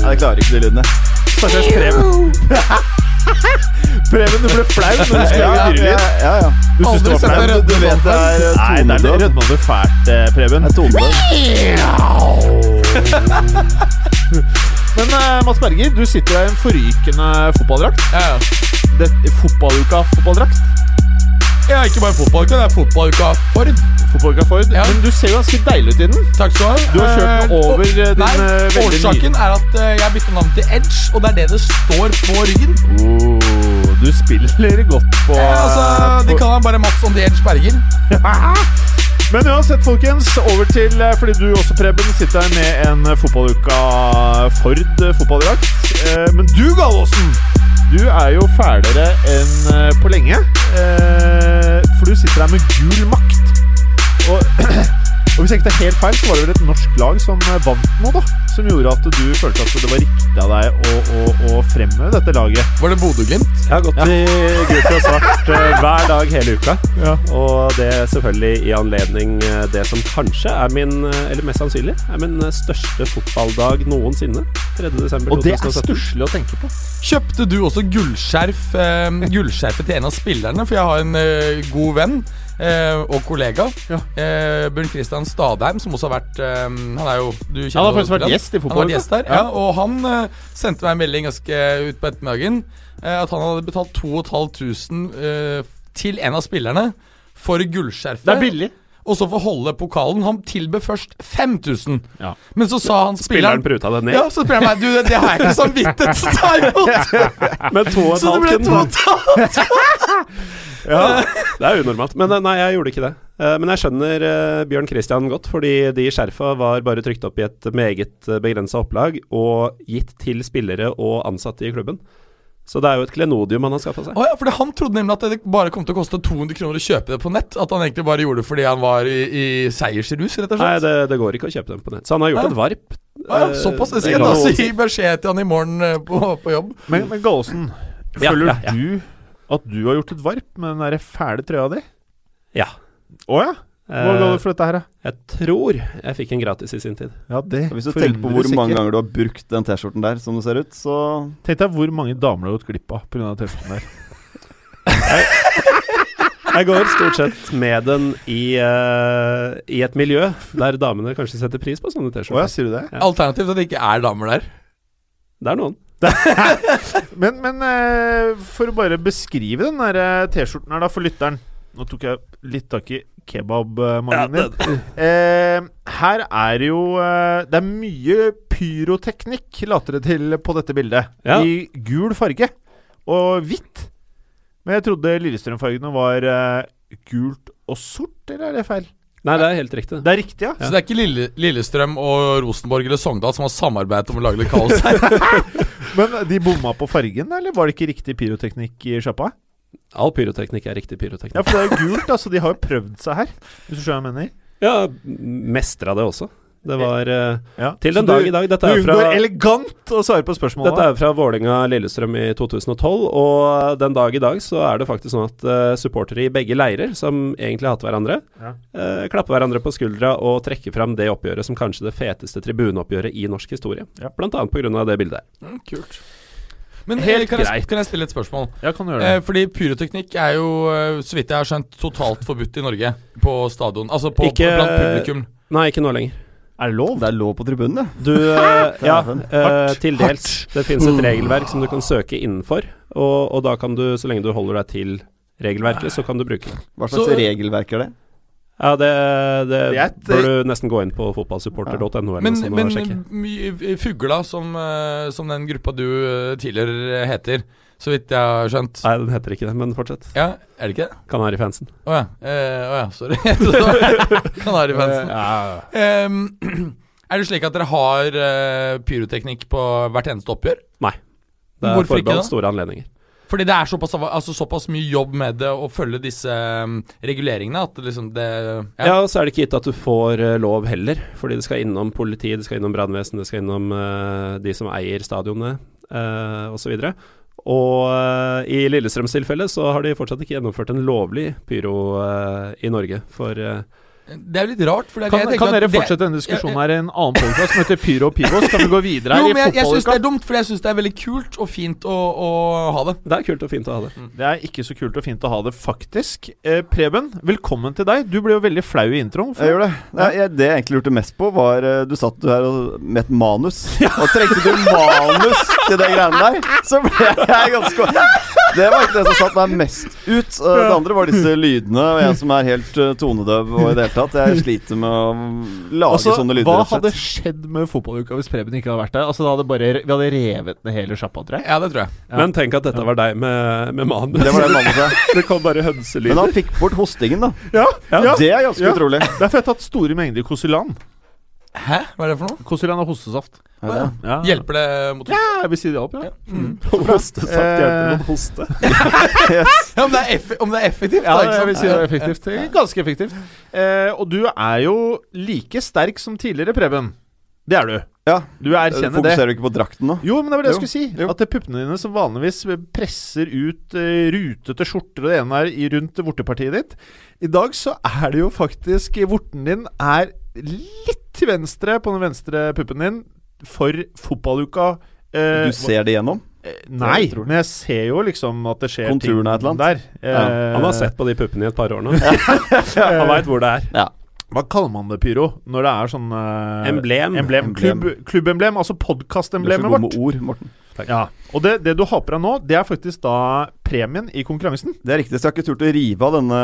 Nei, jeg klarer ikke de lydene. Stakkars Preben. Preben, du ble flau når du skulle Ja, lage ja, dyrelyd. ja, ja. Du syns det var Du, flaut? du vet det er eh, Nei, det er rødma du fælt, eh, Preben. Det er. Men eh, Mads Berger, du sitter jo i en forrykende fotballdrakt. Ja, ja. Det, fotballuka-fotballdrakt. Ja, ikke bare fotballuka, det er fotballuka Ford. Fotballuka Ford. Ja. Men du ser jo ganske deilig ut i den. Takk skal du ha. Du har kjørt den Eh, over, uh, eh, din, Nei, veldig nye årsaken er at uh, jeg bytta navn til Edge, og det er det det står på ryggen. Oh, du spiller godt på, ja, altså, De på kaller meg bare Mats on the Edge Berger. Men uansett, folkens, over til eh, Fordi du også, Preben, sitter her med en eh, fotballuka Ford eh, fotballdrakt. Eh, Men du, Gallosen, du er jo fælere enn eh, på lenge. Eh, For du sitter her med gul makt. Og, og hvis jeg ikke tar helt feil, så var det vel et norsk lag som eh, vant nå, da. Som gjorde at du følte at det var riktig av deg å, å, å fremheve dette laget. Var det Bodø-Glimt? Jeg har gått i gult og svart eh, hver dag hele uka. Ja. Og det er selvfølgelig i anledning eh, det som kanskje er min, eller mest sannsynlig, er min største fotballdag noensinne. 3. desember Og det er 2017. stusslig å tenke på. Kjøpte du også gullskjerf eh, gullskjerfet til en av spillerne? For jeg har en eh, god venn eh, og kollega. Ja. Eh, Bjørn Christian Stadheim, som også har vært eh, Han er jo du kjenner Han har faktisk vært gjest i Han har vært gjest der, Ja. ja. Og han eh, sendte meg en melding ganske ut på ettermiddagen eh, at han hadde betalt 2500 eh, til en av spillerne for gullskjerfet. Det er billig. Og så for å holde pokalen. Han tilbød først 5000. Ja. Men så sa han Spilleren spilleren pruta det ned. Ja, så spør jeg meg Du, det, det har jeg ikke samvittighet til å ta imot! men to og et halvt to Ja, det er unormalt. Men eh, nei, jeg gjorde ikke det. Eh, Men jeg skjønner eh, Bjørn Christian godt, fordi de skjerfa var bare trykt opp i et meget begrensa opplag og gitt til spillere og ansatte i klubben. Så det er jo et klenodium han har skaffa seg. Oh, ja, fordi Han trodde nemlig at det bare kom til å koste 200 kroner å kjøpe det på nett. At han egentlig bare gjorde det fordi han var i, i seiersrus, rett og Nei, det, det går ikke å kjøpe dem på nett. Så han har gjort Nei. et varp. Ah, ja, såpass. Jeg det skal da si beskjed til han i morgen på, på jobb. Men, men Gallosen, Ja, føler ja, ja. du at du har gjort et varp med den der fæle trøya di? Ja. Å ja? Hva Eh, ga du for dette her, da? Jeg tror jeg fikk en gratis i sin tid. Ja, det Hvis du tenker på hvor mange ganger du har brukt den T-skjorten der, som det ser ut, så Tenk deg hvor mange damer du har gått glipp av pga. T-skjorten der. Jeg går stort sett med den i, uh, i et miljø der damene kanskje setter pris på sånne ja, T-skjorter. sier du det? Ja. Alternativt at det ikke er damer der. Det er noen. Men, men eh, for å bare beskrive den der eh, T-skjorten her, da, for lytteren Nå tok jeg litt tak i kebabmagen din. Eh, her er jo eh, Det er mye pyroteknikk, later det til på dette bildet. Ja. I gul farge og hvitt. Men jeg trodde Lillestrøm-fargene var eh, gult og sort, eller er det feil? Nei, det er helt riktig. Det er riktig, ja. Så det er ikke Lille, Lillestrøm og Rosenborg eller Sogndal som har samarbeidet om å lage litt kaos her. Men de bomma på fargen, eller var det ikke riktig pyroteknikk i sjappa? All pyroteknikk er riktig pyroteknikk. Ja, for det er jo gult, altså. de har jo prøvd seg her. Hvis du skjønner hva jeg mener? Ja, mestra det også. Det var eh, Ja. Til den du- dag i dag. Dette Du er fra elegant å svare på spørsmålet. Dette er fra Vålerenga-Lillestrøm i 2012, og den dag i dag så er det faktisk sånn at uh, supportere i begge leirer, som egentlig hater hverandre, Ja. uh, klapper hverandre på skuldra og trekker fram det oppgjøret som kanskje det feteste tribuneoppgjøret i norsk historie. Ja. Blant annet på grunn av det bildet. Mm, Kult. Men Helt eh, kan, jeg, greit. kan jeg stille et spørsmål? Ja, kan du gjøre Eh, det. fordi pyroteknikk er jo, eh, så vidt jeg har skjønt, totalt forbudt i Norge. På stadion. Altså på, Ikke- blant publikum. Nei, ikke nå lenger. Er det lov? Det er lov på tribunen. Du, eh, ja, eh, til dels. Det finnes et regelverk som du kan søke innenfor, og, og da kan du, så lenge du holder deg til regelverket, så kan du bruke det. Hva slags Så- regelverk er det? Ja, det, det, Det et- bør du nesten gå inn på fotballsupporter.no eller Men, men sjekke. Fugla, som, eh, som den gruppa du eh, tidligere heter, så vidt jeg har skjønt Nei, den heter ikke det, men fortsett. Ja, er det ikke det? Kanarifansen. Å ja. Eh, oh, ja, sorry. Kanarifansen. Ja. Um, er det slik at dere har uh, pyroteknikk på hvert eneste oppgjør? Nei. Det er forbeholdt store anledninger. Fordi det er såpass, altså, såpass mye jobb med det å følge disse um, reguleringene at liksom det Ja. og så er det ikke gitt at du får uh, lov heller, fordi det skal innom politi, det skal innom brannvesen, det skal innom uh, de som eier stadionene, uh, osv. Og eh, i Lillestrøms tilfelle så har de fortsatt ikke gjennomført en lovlig pyro eh, i Norge. For eh, Det er jo litt rart. For det, er- Kan, jeg kan dere det- fortsette denne diskusjonen her i en annen podcast som heter Pyro og Pivo? Så kan vi gå videre Jo, i men jeg, i jeg syns det er dumt, for jeg syns det er veldig kult og fint å, å ha det. det er kult og fint å ha det. Det er ikke så kult og fint å ha det, faktisk. Eh, Preben, velkommen til deg. Du ble jo veldig flau i introen. Jeg gjør det. Nei, jeg, det jeg egentlig lurte mest på, var eh, Du satt her og, med et manus. Og trengte du manus til de greiene der, så ble jeg ganske Det var ikke det som satt meg mest ut. Eh, Det andre var disse lydene, og jeg som er helt eh, tonedøv og i det hele tatt. Jeg sliter med å lage Altså, sånne lyder. hva hadde skjedd med fotballuka hvis Preben ikke hadde vært der? Altså, da hadde bare, Vi hadde revet ned hele sjappa, tror jeg. Ja, det tror jeg. Ja. Men tenk at dette var deg med, med manus. Det var det manuset. det kom bare Men hønselyder. han fikk bort hostingen, da. Ja, ja. Det er ganske Ja. utrolig. Derfor har jeg tatt store mengder Kosylan. Hæ? Hva er det for noe? Kosylan og hostesaft. Er det? Ja. Hjelper det mot Ja, jeg vil si det opp, ja. Hostesaft hjelper mot hoste. Yes. Ja, om det er, om det er effektivt, Ja, da. jeg vil si det er effektivt. Ganske effektivt. Eh, og du er jo like sterk som tidligere, Preben. Det er du. Ja. Du erkjenner det. Fokuserer du ikke på drakten nå? Jo, men det var det jeg skulle si. Jo. At det puppene dine som vanligvis presser ut uh, rutete skjorter og det ene er i rundt vortepartiet ditt. I dag så er det jo faktisk Vorten din er litt til venstre på den venstre puppen din for fotballuka. Eh, Du ser det gjennom? eh, Nei, jeg men jeg ser jo liksom at det skjer Konturen annet. der. Eh, Han har sett på de puppene i et par år nå. Han veit hvor det er. Ja. Hva kaller man det, Pyro? Når det er sånn eh, Emblem. Emblem. Klubb, klubbemblem, altså Du er så god med ord, Morten. Ja, Og det, det du har på deg nå, det er faktisk da premien i konkurransen. Det er riktig, så jeg har ikke turt å rive av denne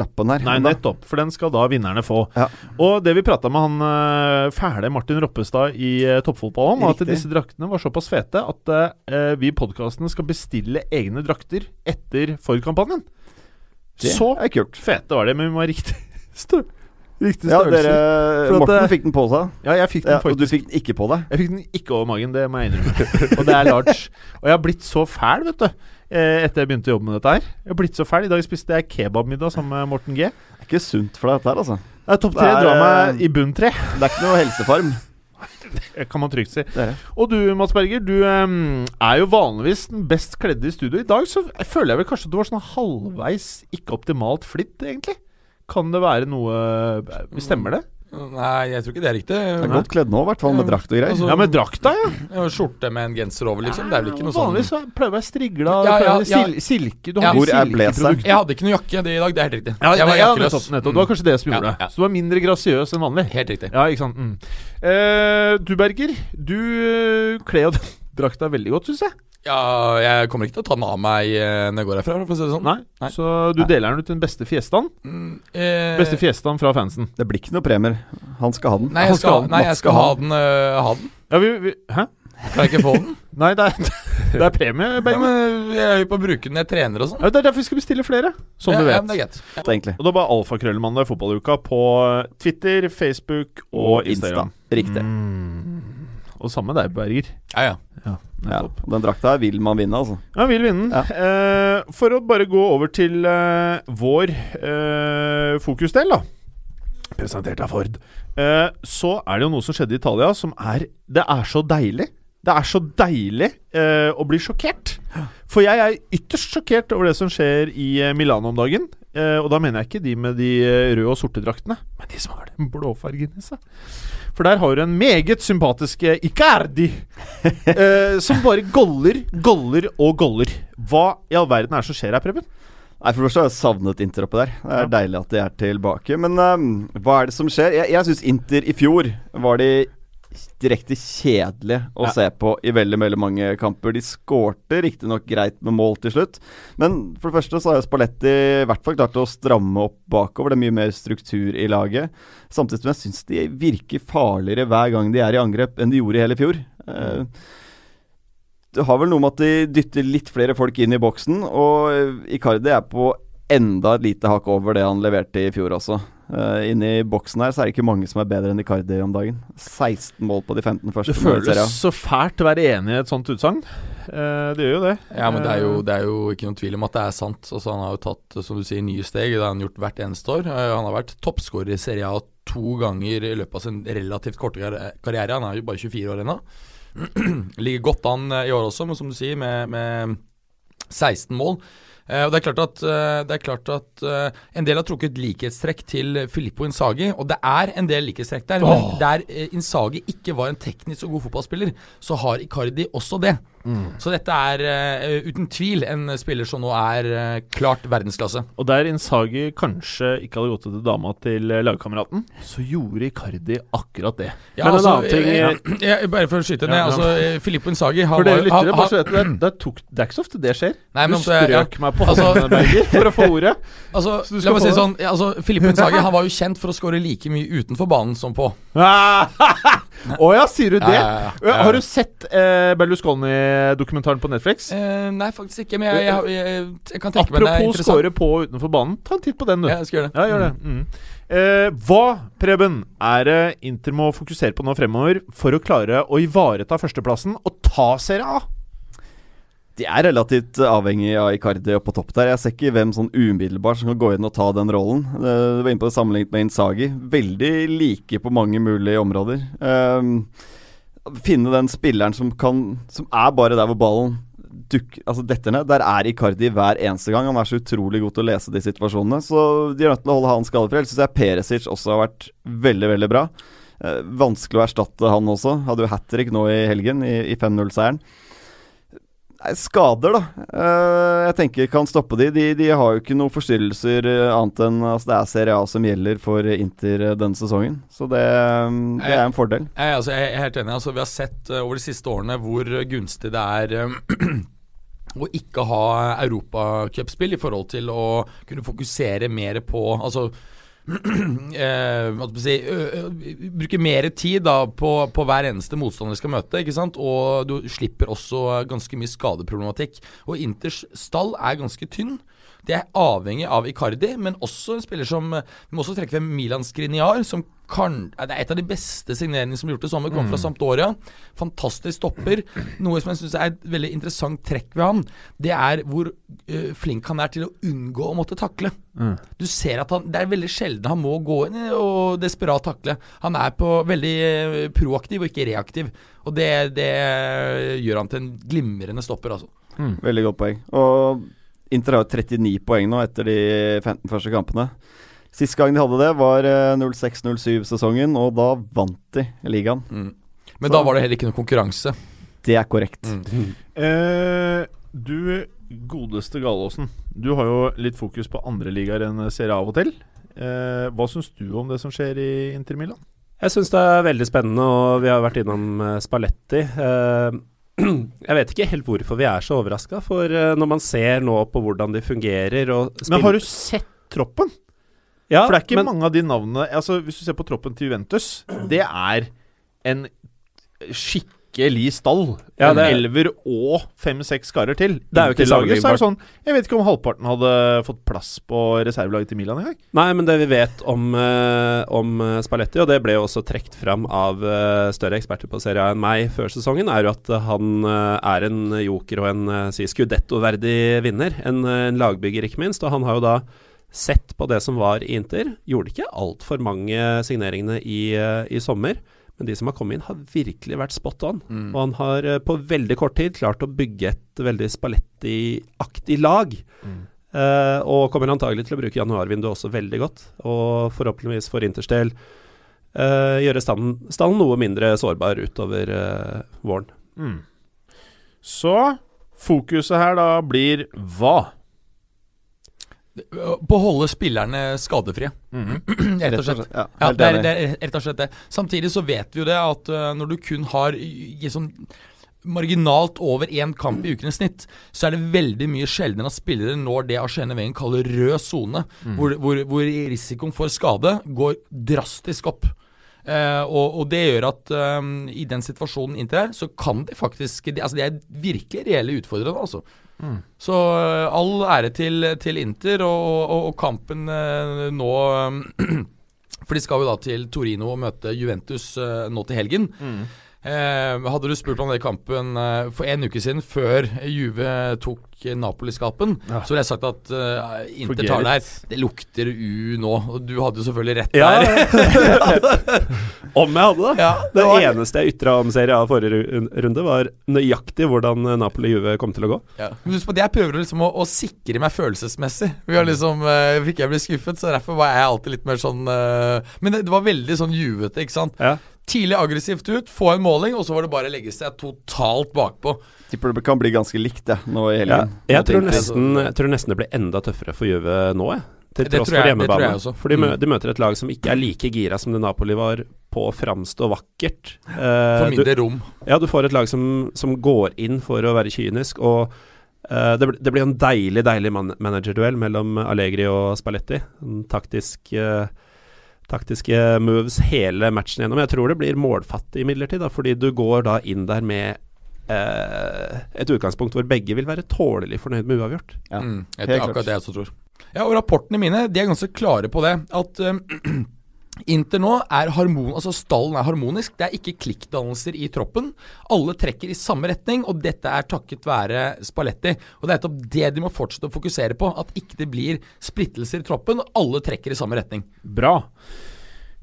lappen her. Nei, nettopp. For den skal da vinnerne få. Ja. Og det vi prata med han eh, fæle Martin Roppestad i uh, toppfotball om, var at disse draktene var såpass fete at uh, vi i podkasten skal bestille egne drakter etter Ford-kampanjen. Så er kult. fete var det, men vi må ha riktig, stø riktig Ja, dere Morten at fikk den på seg, Ja, jeg fikk den ja, og du fikk den ikke på deg. Jeg fikk den ikke over magen, det må jeg innrømme. Og det er large. Og jeg har blitt så fæl, vet du. Eh, Etter jeg begynte å jobbe med dette her. Jeg har blitt så fæl. I dag spiste jeg kebabmiddag sammen med Morten G. Det er ikke sunt for deg, dette her, altså. Det er topp tre. Det Drar meg eh, i bunn tre, Det er ikke noe helsefarm. kan man trygt si. Det det. Og du, Mats Berger, du um, er jo vanligvis den best kledde i studio. I dag så føler jeg vel kanskje at du var sånn halvveis ikke optimalt flitt, egentlig. Kan det være noe Stemmer det? Nei, jeg tror ikke det er riktig. Det er godt kledd nå, i hvert fall, med drakt og greier. Altså, Ja, med drakta, ja. Ja, Skjorte med en genser over, liksom. Det er vel ikke noe sånn Vanligvis så pleier jeg strigla. Ja, ja, sil silke. Du har Hvor er silkeprodukt. Jeg hadde ikke noe jakke det i dag, det er helt riktig. Ja, jeg var ja, jakkeløs. nettopp, nettopp. Det var kanskje det som gjorde det. ja. Så du var mindre grasiøs enn vanlig. Helt riktig. Ja, ikke sant. Mm. Eh, du, Berger, du uh, kler jo drakta veldig godt, syns jeg. Ja, jeg kommer ikke til å ta den av meg eh, når jeg går herfra, for å si det sånn. Nei, Nei. Så du deler den ut til den beste fiestaen. Mm, eh, Beste fiestaen fra fansen. Det blir ikke noe premier. Han skal ha den. Nei, jeg skal nei, jeg skal ha den. uh, ha den. Ja, vi, vi Hæ? Kan jeg ikke få den? Nei, det er, det er premie, Ja, men jeg er jo på å bruke den jeg trener og sånn. Ja, det er derfor vi skal bestille flere, som ja, du Ja, vet. Ja, det er greit. egentlig. og da bare alfakrøllmandag fotballuka på Twitter, Facebook og, Instagram. Riktig. Mm. Og samme deg, Berger. Ja, ja. Ja, ja den drakta her vil man vinne, altså. Ja, vil vinne. Ja. Eh, for å bare gå over til eh, vår eh, fokusdel, da. Presentert av Ford. Eh, så er det jo noe som skjedde i Italia som er Det er så deilig. Det er så deilig eh, å bli sjokkert. For jeg er ytterst sjokkert over det som skjer i eh, Milano om dagen. Eh, og da mener jeg ikke de med de røde og sorte draktene, men de som har den blåfargen i seg. For der har du en meget sympatiske Icardi, eh, som bare goller, goller og goller. Hva i all verden er det som skjer her, Preben? Nei, For det første har jeg savnet Inter oppe der. Det er Ja. deilig at de er tilbake. Men um, hva er det som skjer? Jeg, jeg syns Inter i fjor var de direkte kjedelig å Ja. se på i veldig veldig mange kamper. De skårte riktignok greit med mål til slutt, men for det første så har Spalletti i hvert fall klart å stramme opp bakover. Det er mye mer struktur i laget. Samtidig som jeg syns de virker farligere hver gang de er i angrep enn de gjorde i hele fjor. Mm. det har vel noe med at de dytter litt flere folk inn i boksen, og Icardi er på enda et lite hakk over det han leverte i fjor også. Uh, Inne i boksen her så er det ikke mange som er bedre enn Icardi om dagen. 16 mål på de 15 første. Det føles serien. så fælt å være enig i et sånt utsagn. Uh, det gjør jo det. Ja, men det er, jo, det er jo ikke noen tvil om at det er sant. Altså, han har jo tatt som du sier, nye steg. Det har han gjort hvert eneste år. Uh, Han har vært toppskårer i Serie A to ganger i løpet av sin relativt korte karriere. Han er jo bare 24 år ennå. Ligger godt an eh, i år også, men som du sier, med, med 16 mål. Eh, og Det er klart at, eh, det er klart at eh, en del har trukket likhetstrekk til Filippo Insagi, og det er en del likhetstrekk der. Men der Insagi ikke var en teknisk og god fotballspiller, så har Icardi også det. Så dette er uh, uten tvil en spiller som nå er uh, klart verdensklasse. Og der Insagi kanskje ikke hadde gått til dama til eh, lagkameraten, så gjorde Icardi akkurat det. Ja, Men en altså, annen ting- eh, eh, Bare for å skyte ned. Ja, ja. altså, Filippo Insagi han For dere lyttere, bare så vet dere, det, tok, det er ikke så ofte det skjer. Nei, du altså, jeg- strøk meg på altså- Berger, for å få ordet. Altså, la meg si sånn altså, Filippo Insagi han var jo kjent for å skåre like mye utenfor banen som på. Å ja, sier du det? Ja, ja. Har du sett eh, Berlusconi-dokumentaren på Netflix? Eh, nei, faktisk ikke, men jeg, jeg, jeg, jeg kan tenke meg det er Apropos interessant. score på utenfor banen, ta en titt på den, du. Ja, jeg skal gjøre det. Ja, gjør det. Mm. Eh, hva, Preben, er det Inter må fokusere på nå fremover for å klare å ivareta førsteplassen og ta Serie A? De er relativt avhengig av Icardi på topp der. Jeg ser ikke hvem sånn umiddelbart som kan gå inn og ta den rollen. Eh, Du var inne på det sammenlignet med Insagi. Veldig like på mange mulige områder. Um, finne den spilleren som kan Som er bare der hvor ballen dukker Altså detter ned. Der er Icardi hver eneste gang. Han er så utrolig god til å lese de situasjonene. Så de er nødt til å holde han skadefri. Ellers syns jeg Peresic også har vært veldig, veldig bra. Uh, vanskelig å erstatte han også. Hadde jo hat trick nå i helgen, i, i 5-0-seieren. Skader, da. Eh, jeg tenker kan stoppe de. de. De har jo ikke noen forstyrrelser eh, annet enn altså, det er Serie A som gjelder for Inter eh, denne sesongen. Så det, mm, det er en fordel. Jeg, altså, jeg er helt enig. Altså, vi har sett over de siste årene hvor gunstig det er å ikke ha europacupspill i forhold til å kunne fokusere mer på Altså eh, bruke mer tid da på, på hver eneste motstander du skal møte. ikke sant? Og du slipper også ganske mye skadeproblematikk. Og Inters stall er ganske tynn. De er avhengig av Icardi, men også en spiller som Vi må også trekke frem Milan Skriniar, som kan, det er et av de beste signeringene som er gjort i sommer. Kommer fra Sampdoria. Fantastisk stopper. Noe som jeg syns er et veldig interessant trekk ved han, det er hvor uh, flink han er til å unngå å måtte takle. Du ser at han Det er veldig sjelden han må gå inn og desperat takle. Han er på veldig proaktiv og ikke reaktiv. Og det, det gjør han til en glimrende stopper, altså. Veldig godt poeng. Og Inter har jo 39 poeng nå etter de 15 første kampene. Sist gang de hadde det, var eh, 06-07-sesongen, og da vant de ligaen. Men da var det heller ikke noe konkurranse. Det er korrekt. Eh, du godeste Galåsen, du har jo litt fokus på andre ligaer enn Serie A av og til. Eh, hva syns du om det som skjer i Inter Milan? Jeg syns det er veldig spennende, og vi har vært innom eh, Spalletti. Eh, jeg vet ikke helt hvorfor vi er så overraska, for eh, når man ser nå på hvordan de fungerer og Men har du sett troppen? ja, For det er ikke men, mange av de navnene Altså Hvis du ser på troppen til Juventus, det er en skikkelig stall. Ja, det er- elver og fem-seks karer til. Det er jo ikke laget, så er det sånn Jeg vet ikke om halvparten hadde fått plass på reservelaget til Milan engang. Nei, men det vi vet om, uh, om eh, Spalletti, og det ble jo også trukket fram av uh, større eksperter på Serie A enn meg før sesongen, er jo at han uh, er en joker og en si Scudetto-verdig vinner. En, en lagbygger, ikke minst. Og han har jo da sett på det som var i Inter. Gjorde ikke altfor mange signeringene i, i sommer. Men de som har kommet inn, har virkelig vært spot on. Mm. Og han har eh, på veldig kort tid klart å bygge et veldig Spalletti-aktig lag. Eh, og kommer antagelig til å bruke januarvinduet også veldig godt. Og forhåpentligvis for Inters del eh, gjøre stallen, stallen noe mindre sårbar utover eh, våren. Mm. Så fokuset her da blir hva? Beholde spillerne skadefrie. rett og slett. Ja, Ja, det er, det er rett og slett det. Samtidig så vet vi jo det at uh, når du kun har sånn marginalt over én kamp i uken i snitt, så er det veldig mye sjeldnere at spillere når det Arsene Wengen kaller rød sone, hvor, hvor, hvor risikoen for skade går drastisk opp. Uh, og, og det gjør at um, i den situasjonen inntil her, så kan de faktisk de, Altså de er virkelig reelle utfordrere, altså. Så eh, all ære til, til Inter og, og, og kampen eh, nå For de skal jo da til Torino og møte Juventus eh, nå til helgen. Eh, hadde du spurt om den kampen eh, for en uke siden, før Juve tok eh, Napoli-skapen, så ville jeg sagt at eh, Inter tar der. Det lukter U nå. Og du hadde jo selvfølgelig rett Ja, der. om jeg hadde det! Ja, det var- eneste jeg ytra om Serie A forrige runde, var nøyaktig hvordan Napoli-Juve kom til å gå. Ja. Men husk på at jeg prøver liksom å, å sikre meg følelsesmessig. Vi har liksom uh, Fikk jeg bli skuffet, så derfor var jeg alltid litt mer sånn eh, Men det, det var veldig sånn juvete, ikke sant. Ja. Tidlig aggressivt ut, få en måling, og så var det bare å legge seg totalt bakpå. Tipper det kan bli ganske likt, det nå i Ja, helgen. jeg, Nå tror nesten, jeg tror nesten det blir enda tøffere for Juve nå, jeg. Til Det tross for hjemmebane. det tror jeg også. For de, mø Mm. de møter et lag som ikke er like gira som det Napoli var på å framstå vakkert. Eh, For mindre rom. ja, du får et lag som, som går inn for å være kynisk, og eh, det, det blir en deilig, deilig man managerduell mellom Allegri og Spalletti. En taktisk eh, Taktiske moves hele matchen gjennom. Jeg tror det blir målfattig imidlertid, da, fordi du går da inn der med eh, et utgangspunkt hvor begge vil være tålelig fornøyd med uavgjort. Ja, Mm, det er akkurat det jeg også tror. Ja, og rapportene mine de er ganske klare på det. At um, Inter nå er harmon, altså stallen er harmonisk. Det er ikke klikkdannelser i troppen. Alle trekker i samme retning, og dette er takket være Spalletti. Og det er nettopp det de må fortsette å fokusere på. At ikke det blir splittelser i troppen. Alle trekker i samme retning. Bra.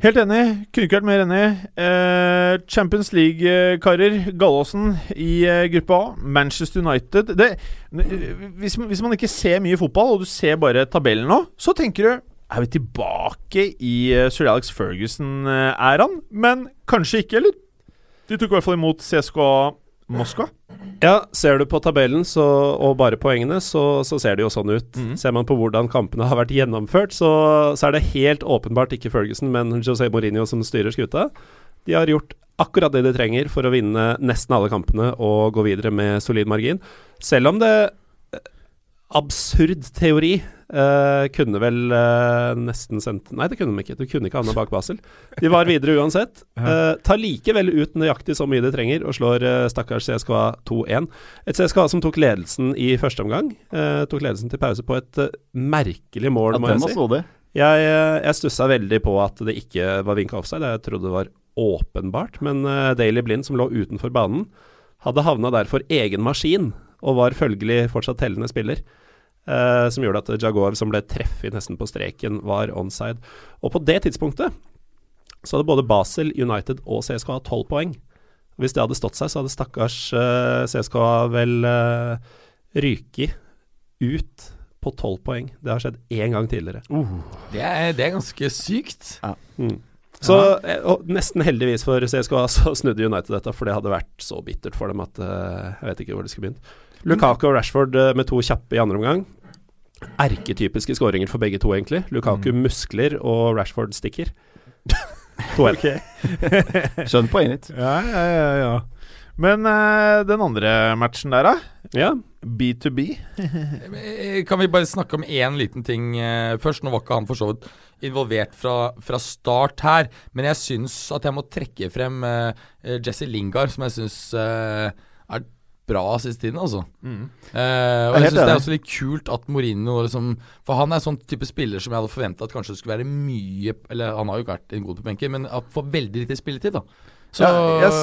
Helt enig. Kunne ikke vært mer enig. Eh, Champions League-karer. Gallåsen i eh, gruppe A. Manchester United. Det, hvis, hvis man ikke ser mye fotball, og du ser bare tabellen nå, så tenker du er vi tilbake i eh, sir Alex Ferguson-æraen? Men kanskje ikke, eller? De tok i hvert fall imot CSKA Moskva. Ja, ser du på tabellen så, og bare poengene, så, så ser det jo sånn ut. Mm. Ser man på hvordan kampene har vært gjennomført, så, så er det helt åpenbart ikke Ferguson, men José Mourinho som styrer skuta. De har gjort akkurat det de trenger for å vinne nesten alle kampene og gå videre med solid margin. Selv om det Absurd teori Uh, kunne vel uh, nesten sendt Nei, det kunne de ikke. Du kunne ikke havna bak Basel. De var videre uansett. Uh, tar likevel ut nøyaktig så mye de trenger, og slår eh, stakkars CSKA 2-1. Et CSKA som tok ledelsen i første omgang. Eh, tok ledelsen til pause på et eh, merkelig mål, Ja, må jeg si. Jeg, eh, jeg stussa veldig på at det ikke var vinka offside. Jeg trodde det var åpenbart. Men uh, Daily Blind, som lå utenfor banen, hadde havna der for egen maskin, og var følgelig fortsatt tellende spiller. eh, som gjorde at Jaguar, som ble treffet nesten på streken, var onside. Og på det tidspunktet så hadde både Basel, United og CSKA 12 poeng. Hvis det hadde stått seg, så hadde stakkars uh, CSKA vel uh, ryket ut på 12 poeng. Det har skjedd én gang tidligere. Det er, det er ganske sykt. Så eh, og nesten heldigvis for CSKA så snudde United dette, for det hadde vært så bittert for dem at uh, jeg vet ikke hvor det skulle begynt. Lukaku og Rashford eh, med to kjappe i andre omgang. Erketypiske skåringer for begge to, egentlig. Lukaku muskler og Rashford stikker. 2-1. Skjønner poenget ditt. Ja, ja, ja, ja. Men uh, den andre matchen der, da? Ja. B2B. Eh, Kan vi bare snakke om én liten ting uh, først? Nå var ikke han for så vidt involvert fra, fra start her, men jeg syns at jeg må trekke frem eh, Jesse Lingard, som jeg syns er bra siste tiden, altså. Eh, og Jeg jeg syns det er også litt kult at Mourinho liksom For han er sånn type spiller som jeg hadde forventa at kanskje skulle være mye Eller han har jo ikke vært en god på benken, men får veldig lite spilletid, da. Så Ja, yes.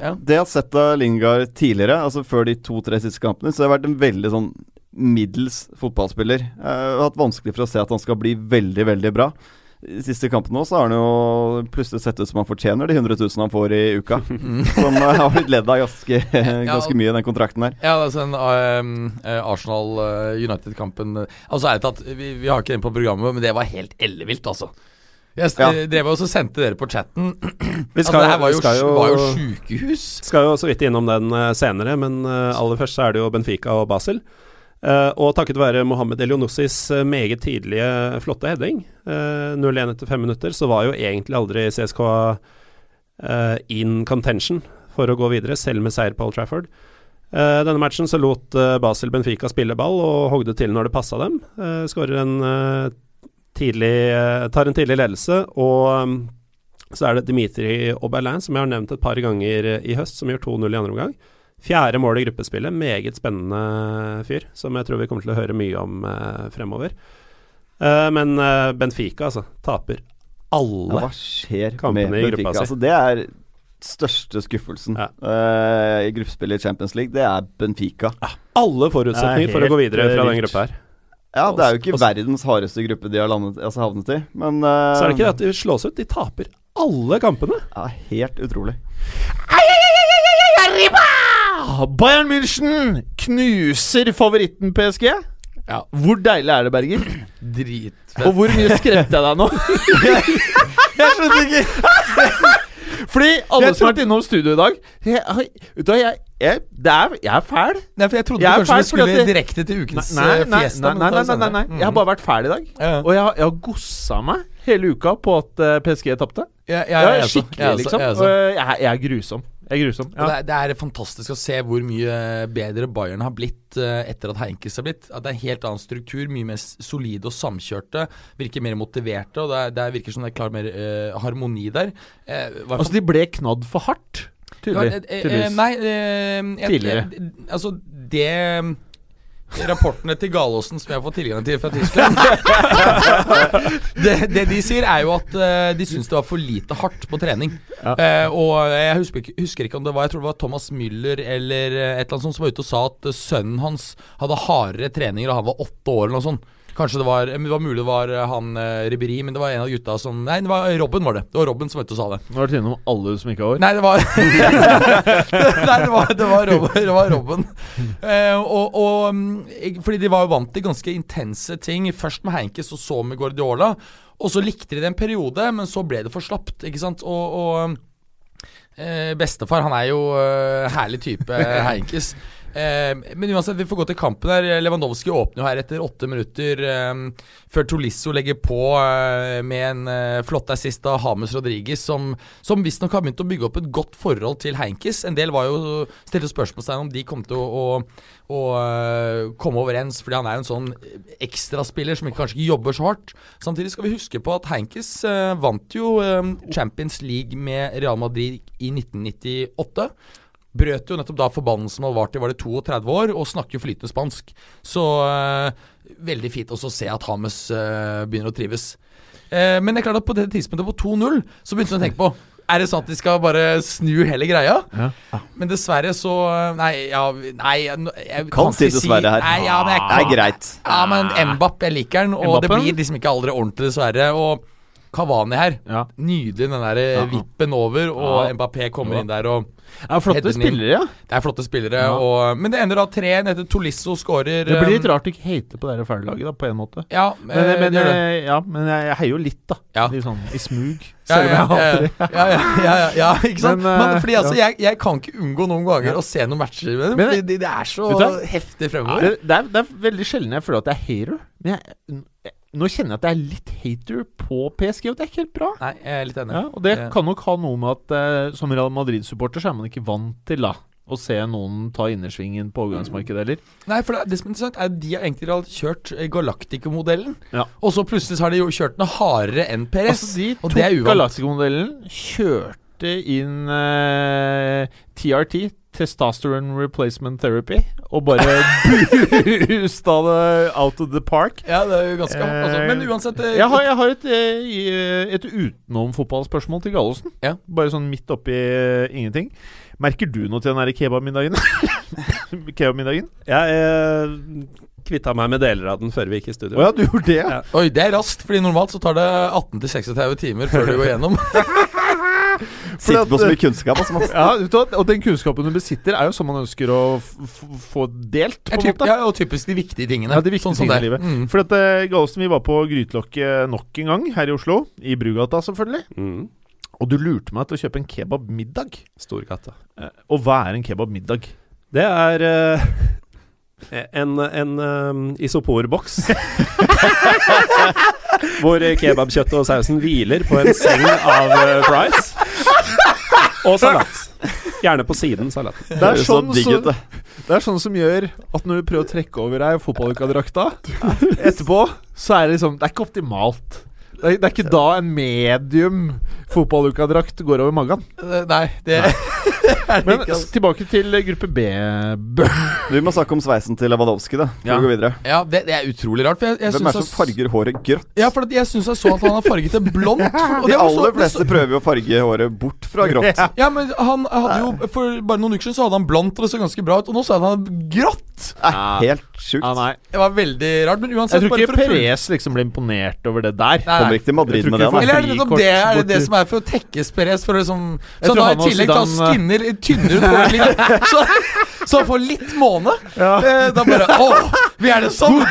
ja. Det jeg har sett av Lingard tidligere, altså før de to-tre siste kampene, så har det vært en veldig sånn middels fotballspiller. Jeg har hatt vanskelig for å se at han skal bli veldig, veldig bra. I siste kampen nå så har han jo plutselig sett ut som han fortjener de 100 000 han får i uka. Som eh, har blitt ledd av ganske, ganske mye i den kontrakten der. Ja, altså den uh, Arsenal-United-kampen Altså ærlig talt, vi, vi har ikke den på programmet, men det var helt ellevilt, altså. Jeg Ja. ja. drev også sendte dere på chatten. Vi altså, det her var jo, skal jo, var jo sjukehus. skal jo så vidt innom den eh, senere, men eh, aller først så er det jo Benfica og Basel. Eh, og takket være Mohammed Elionossis eh, meget tidlige, flotte heading, eh, 0-1 etter fem minutter, så var jo egentlig aldri CSK eh, in contention for å gå videre, selv med seier på Old Trafford. Uh, denne matchen så lot uh, Basel Benfica spille ball og hogde til når det passa dem. Uh, Skårer en eh, tidlig eh, Tar en tidlig ledelse, og um, så er det Dimitri Oberlin, som jeg har nevnt et par ganger eh, i høst, som gjør 2-0 i andre omgang. Fjerde mål i gruppespillet. Meget spennende fyr, som jeg tror vi kommer til å høre mye om eh, fremover. Eh, men eh, Benfica, altså. Taper Ja, alle. hva skjer Kampene med i gruppa Benfica? si. Altså, det er største skuffelsen Ja. eh, i gruppespillet i Champions League. Det er Benfica. Alle forutsetninger er for å gå videre fra eh, den gruppa her. Ja, det er jo ikke også, også, verdens hardeste gruppe de har landet, altså havnet i, men eh, Så er det ikke det at de slås ut, de taper alle kampene. Ja, helt utrolig. Ah, Bayern München knuser favoritten PSG. Ja. Hvor deilig er det, Berger? Dritfett. Og hvor mye skremte jeg deg nå? jeg skjønner ikke. Fordi alle som har vært innom studio i dag jeg, vet du hva, jeg, jeg, er, jeg er fæl. Nei, for jeg trodde Jeg kanskje vi skulle det- direkte til ukens Nei, nei, nei, fiesta. nei, nei, nei, nei. Jeg har bare vært fæl i dag. Og jeg, har- jeg gossa meg hele uka på at eh, PSG tapte. Ja, Ja, jeg er skikkelig, jeg liksom. jeg jeg, er- jeg er grusom. Jeg er grusom. Ja. Det, er, det er fantastisk å se hvor mye bedre Bayern har blitt eh, etter at Heinkes har blitt. At det er en helt annen struktur, mye mer solide og samkjørte. Virker mer motiverte, og det, er, det er virker som det er klar mer uh, harmoni der. Uh, Altså, de ble knadd for hardt. Tydelig. Ja, eh, eh, tydeligvis. Nei, eh, Tidligere. altså, det Rapportene til Galåsen som jeg har fått tilgang til fra Tyskland det, det de sier, er jo at uh, de syns det var for lite hardt på trening. Ja. Uh, og jeg husker, ikke- husker ikke om det var Jeg tror det var Thomas Müller eller eh, et eller annet sånt som var ute og sa at sønnen hans hadde hardere treninger da han var åtte år eller noe sånt. Kanskje det var Det var mulig det var eh, han Riberi, Ribéry, men det var en av gutta som Nei, det var Robben, var det. Det var Robben som og sa det. Nå har du vært innom alle som ikke har hår. Nei, det var Nei, det var, det var Robben. Det var Robben. Eh, og, og mm, Fordi de var jo vant til ganske intense ting. Først med Heinkes og så med Guardiola. Og så likte de det en periode, men så ble det for slapt. Ikke sant? Og, og eh, bestefar, han er jo eh, herlig type, Heinkes. Eh, men uansett, vi får gå til kampen her. Lewandowski åpner jo her etter åtte minutter eh, før Tolisso legger på eh, med en eh, flott assist av Hames Rodriguez, som, som visstnok har begynt å bygge opp et godt forhold til Heinkes. En del var jo stilte spørsmålstegn om de kom til å, å, å eh, komme overens, fordi han er en sånn ekstraspiller som kanskje ikke jobber så hardt. Samtidig skal vi huske på at Heinkes eh, vant jo eh, Champions League med Real Madrid i 1998 brøt jo nettopp da forbannelsen og varte i var det 32 år, og snakker flytende spansk. Så eh, veldig fint også å se at Hames eh, begynner å trives. Eh, men det er klart at på det tidspunktet på 2-0, så begynte hun å tenke på er det at de skal bare snu hele greia? Ja. Men dessverre så Nei, ja, nei jeg, jeg Kan si dessverre her. Nei, ja, men jeg Det er greit. Ja, men Mbapp, jeg liker den, og det blir liksom ikke aldri ordentlig, dessverre. Og Kavani her, Ja. nydelig den der Ja. vippen over, og Ja. Mbappé kommer inn der og det er flotte spillere, ja. Det er flotte spillere, og, men det ender da 3-1 etter Tolisso skårer Det blir litt um, rart å ikke hate på det fæle da, på en måte. Ja, Men, eh, men, det. eh, ja, men jeg, jeg heier jo litt, da. Ja. Litt sånn i smug. Ja, Selv om ja, jeg hater det. ja, ja, ja, ja, ja, ikke sant? Men, Men, eh, fordi altså, ja. jeg, jeg kan ikke unngå noen ganger Ja. å se noen matcher med dem, Men- fordi det, det er så heftig fremover. Det, det, er, det er veldig sjelden jeg føler at jeg er hater. Men jeg, nå kjenner jeg at jeg er litt hater på PSG, og det er ikke helt bra. Nei, jeg er litt enig. Ja, og det Ja. kan nok ha noe med at eh, som Real Madrid-supporter så er man ikke vant til da å se noen ta innersvingen på overgangsmarkedet heller. Nei, for det, det som er interessant, er at de har egentlig kjørt eh, Galactico-modellen, Ja. og så plutselig har de jo kjørt den hardere enn Perez. Altså, de og det er tok uvant. Galactico-modellen, kjørte inn eh, TRT, Testosterone Replacement Therapy, og bare boosta det out of the park. Ja, det er jo ganske altså, Eh, Men uansett eh, Jeg har, jeg har et, eh, et utenom-fotballspørsmål til Gallosen. Ja. Bare sånn midt oppi uh, ingenting. Merker du noe til den der kebabmiddagen? kebabmiddagen? Jeg eh, kvitta meg med deler av den før vi gikk i studio. Oh, ja, du gjorde det? Ja. Oi, det er raskt, fordi normalt så tar det 18-36 timer før du går gjennom. Sitter på så mye kunnskap. Altså. Ja, vet du? Og den kunnskapen du besitter, er jo sånn man ønsker å f f få delt, på en typ, måte. ja, og typisk de viktige tingene. Ja, de viktige Sånn tingene i livet. Mm. For at uh, Gallosen, vi var på Grytelokket nok en gang her i Oslo. I Brugata, selvfølgelig. Mm. Og du lurte meg til å kjøpe en kebabmiddag. Storgata. Uh, og hva er en kebabmiddag? Det er uh, En, en um, isoporboks. hvor kebabkjøttet og sausen hviler på en seng av uh, fries. Og salat. Gjerne på siden salat. Det er, sånn, det. det er sånn som gjør at når du prøver å trekke over deg fotballuka-drakta etterpå, så er det liksom Det er ikke optimalt. Det er, det er ikke da en medium fotballuka-drakt går over magen. Eh, Nei, det er det Men ikke. Altså. tilbake til gruppe B. Vi må snakke om sveisen til Lewandowski, da. Før Ja. vi går videre. Ja, det, det er utrolig rart. For jeg, jeg Hvem er det som farger håret grønt? Ja, for jeg syns jeg så at han har farget det blondt. og De så- aller det fleste så- prøver jo å farge håret bort fra grått. Ja, men han hadde jo For bare noen uker siden så hadde han blondt, og det så ganske bra ut. Og nå så hadde han grått! Nei, helt sjukt. Ja, nei. Det var veldig rart. Men uansett, Jeg tror ikke for Perez liksom ble imponert over det der. Nei, Kommer ikke til Madrid med det, da. Eller er det nettopp det, er det, det som er for å tekkes Perez? For liksom, så da i tillegg Zidane- skinner tynner ut håret litt, så, så han får litt måne. Ja. Eh, Da bare Å, vi er det sånn!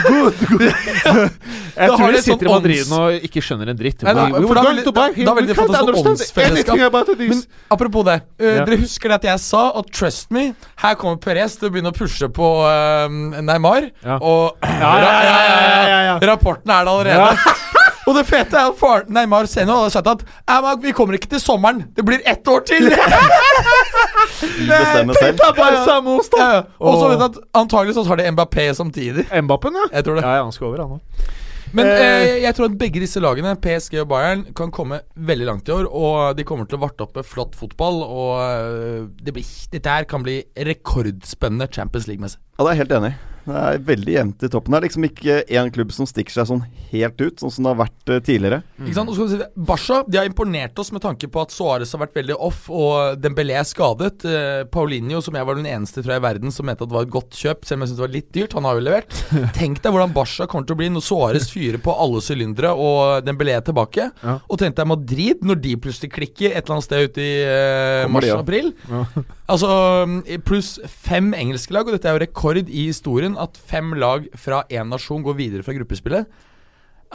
Jeg Da tror de sitter i sånn Madrid og ikke skjønner en dritt. Nei, da- We- we for da vil- going to buy da- da vil de fått et sånt åndsfellesskap. it. Men apropos det. eh. Dere husker det at jeg sa at trust me, her kommer Perez til å begynne å pushe på eh, Neymar. Ja. Og Ja, ja, ja, ja, ja, ja. rapporten er det allerede. Og det fete er at far, Neymar senere hadde sagt at «Ja, men vi kommer ikke til sommeren, det blir ett år til! Bestemme selv. Ja, ja. Og så vet du at antagelig så tar de Mbappé samtidig. Mbappen, ja. Jeg tror det. Ja, ja, han skal over, han òg. Men Eh. eh, jeg tror at begge disse lagene, PSG og Bayern, kan komme veldig langt i år. Og de kommer til å varte opp med flott fotball. Og eh, det blir, dette her kan bli rekordspennende Champions League-messig. Ja, det er jeg helt enig. i. Det er veldig jevnt i toppen. Det er liksom ikke én klubb som stikker seg sånn helt ut, sånn som det har vært tidligere. tidligere. Ikke sant? Og skal vi si, Barca de har imponert oss med tanke på at Suárez har vært veldig off, og Dembélé er skadet. Eh, Paulinho, som jeg var den eneste fra i verden som mente at det var et godt kjøp, selv om jeg syntes det var litt dyrt. Han har jo levert. Tenk deg hvordan Barca kommer til å bli når Suárez fyrer på alle sylindere og Dembélé er tilbake. Ja. Og tenk deg Madrid, når de plutselig klikker et eller annet sted ute i eh, mars-april. ja. Altså mm, pluss fem engelske lag, og dette er jo rekord i historien at fem lag fra én nasjon går videre fra gruppespillet.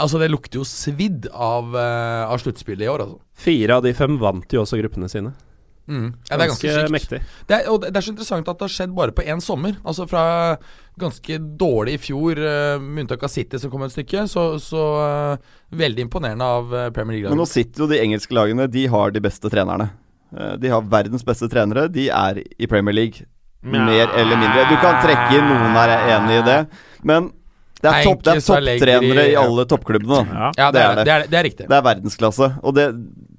Altså, det lukter jo svidd av, uh, av sluttspillet i år, altså. Fire av de fem vant jo også gruppene sine. Mm. Ja, det er ganske sykt. mektig. Det er, og det er så interessant at det har skjedd bare på én sommer. Altså fra ganske dårlig i fjor, uh, med unntak av City som kom et stykke, så, så uh, veldig imponerende av Premier League-lagene Men nå sitter jo de engelske lagene De har de beste trenerne. De har verdens beste trenere. De er i Premier League. Mer eller mindre. Du kan trekke inn noen her, jeg er enig i det. Men det er, topp, det er er topptrenere i alle toppklubbene. Ja. Ja, det, det er, det. det. Det, er, det er riktig. Det er verdensklasse. Og det,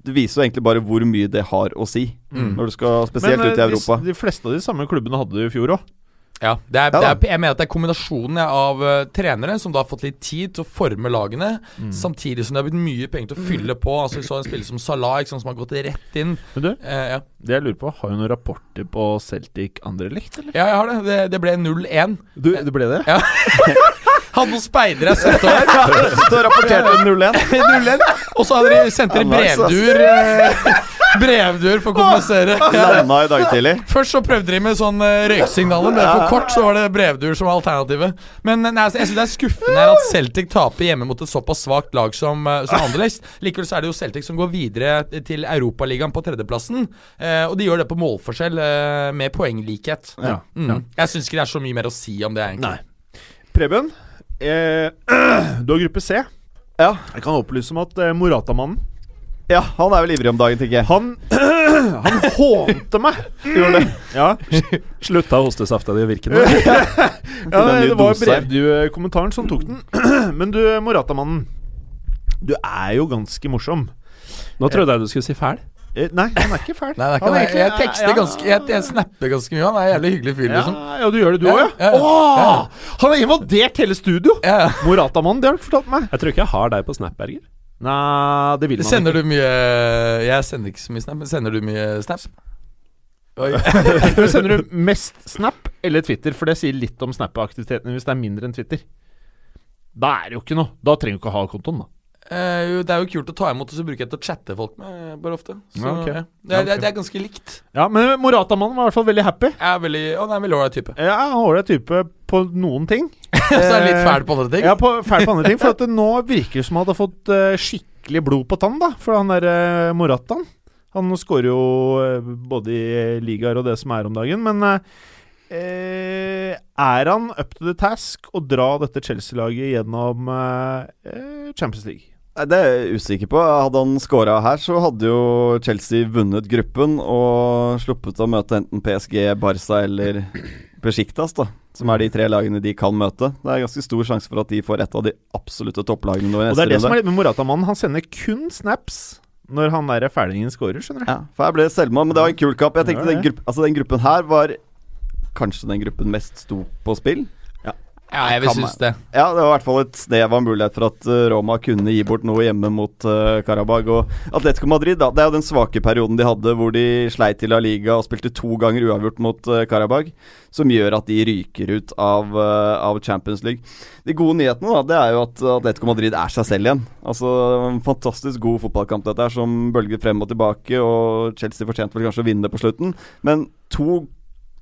det viser jo egentlig bare hvor mye det har å si. Mm. Når du skal spesielt Men, ut i eh, Europa. De, de fleste av de samme klubbene hadde det i fjor òg. Ja, det er, det er, jeg mener at det er kombinasjonen av uh, trenere som da har fått litt tid til å forme lagene, Mm. samtidig som det har blitt mye penger til å fylle på. Altså Vi så en spiller som Salah sant, som har gått rett inn. Men du, Eh, ja. det jeg lurer på, har du noen rapporter på Celtic Anderlecht, eller? ja, jeg har det. Det, det ble 0-1. Du, det ble det? Ja. Hadde noen speidere jeg sendte over. Så rapporterte 0-1. 0-1. Og så hadde de sendt dere nice, ass. Brevduer eh, for å kompensere. Landa i dag tidlig. Først så prøvde de med sånn eh, røyksignaler, men for kort så var det brevduer som var alternativet. Men nei, altså, jeg syns det er skuffende at Celtic taper hjemme mot et såpass svakt lag som, uh, som Anderlecht. Likevel så er det jo Celtic som går videre til Europaligaen på tredjeplassen. eh, og de gjør det på målforskjell eh, med poenglikhet. Ja. Mm. Jeg syns ikke det er så mye mer å si om det, egentlig. Nei. Preben, eh, du har gruppe C. Ja. Jeg kan opplyse om at eh, Morata-mannen ja, han er vel ivrig om dagen, tenker jeg. Han Han hånte meg! Gjorde det. Ja, Slutta hostesafta di å virke nå? ja det var dose her. brevdu-kommentaren som tok den. Men du, Morata-mannen. Du er jo ganske morsom. Nå trodde jeg du skulle si fæl. Eh, Nei, han er ikke fæl. Nei, er ikke Han det. Jeg tekster ganske Jeg, jeg snapper ganske mye. Han er en jævlig hyggelig fyr, Ja, liksom. ja, du gjør det, du Ja, òg, ja? ja, ja. Åh, han har invadert hele studio! Ja, ja. Morata-mannen, det har du ikke fortalt meg. Jeg tror ikke jeg har deg på Snap, Berger. Nei, det vil man Sender ikke. du mye Jeg sender ikke så mye snap, men sender du mye snap? Oi. Sender du mest Snap eller Twitter? For det sier litt om Snap-aktiviteten hvis det er mindre enn Twitter. Da er det jo ikke noe. Da trenger du ikke å ha kontoen, da. Eh, jo, det er jo kult å ta imot, og så bruker jeg til å chatte folk med bare ofte. Så, Ja, okay. ja. Det, det, det er ganske likt. Ja, Men Morata-mannen var i hvert fall veldig happy. Jeg er veldig og han er en veldig ålreit type. Ja, Han ålreit type på noen ting. så er jeg litt fæl på andre ting. Ja, på, fæl på andre ting. For at det nå virker det som han hadde fått uh, skikkelig blod på tann, da. For han derre uh, Morataen. Han skårer jo eh, både i ligaer og det som er om dagen, men eh, eh, Er han up to the task å dra dette Chelsea-laget gjennom eh, Champions League? Det er jeg usikker på. Hadde han scora her, så hadde jo Chelsea vunnet gruppen og sluppet å møte enten PSG, Barca eller Besiktas, da. Som er de tre lagene de kan møte. Det er ganske stor sjanse for at de får et av de absolutte topplagene Og det er det som er litt med Morata-mannen. Han sender kun snaps når han der fælingen scorer, skjønner du. Ja, for her ble det selvmål, men det var en kul kamp. Jeg tenkte den, grupp, altså den gruppen her var kanskje den gruppen mest sto på spill. Ja, jeg vil synes det. Ja, det var i hvert fall et snev av mulighet for at eh, Roma kunne gi bort noe hjemme mot uh, Karabag. Og Atletico Madrid, da, det er jo den svake perioden de hadde hvor de sleit i La Liga og spilte to ganger uavgjort mot uh, Karabag, som gjør at de ryker ut av, uh, av Champions League. De gode nyhetene da, det er jo at Atletico Madrid er seg selv igjen. Altså En fantastisk god fotballkamp dette her, som bølger frem og tilbake, og Chelsea fortjente vel kanskje å vinne på slutten, men to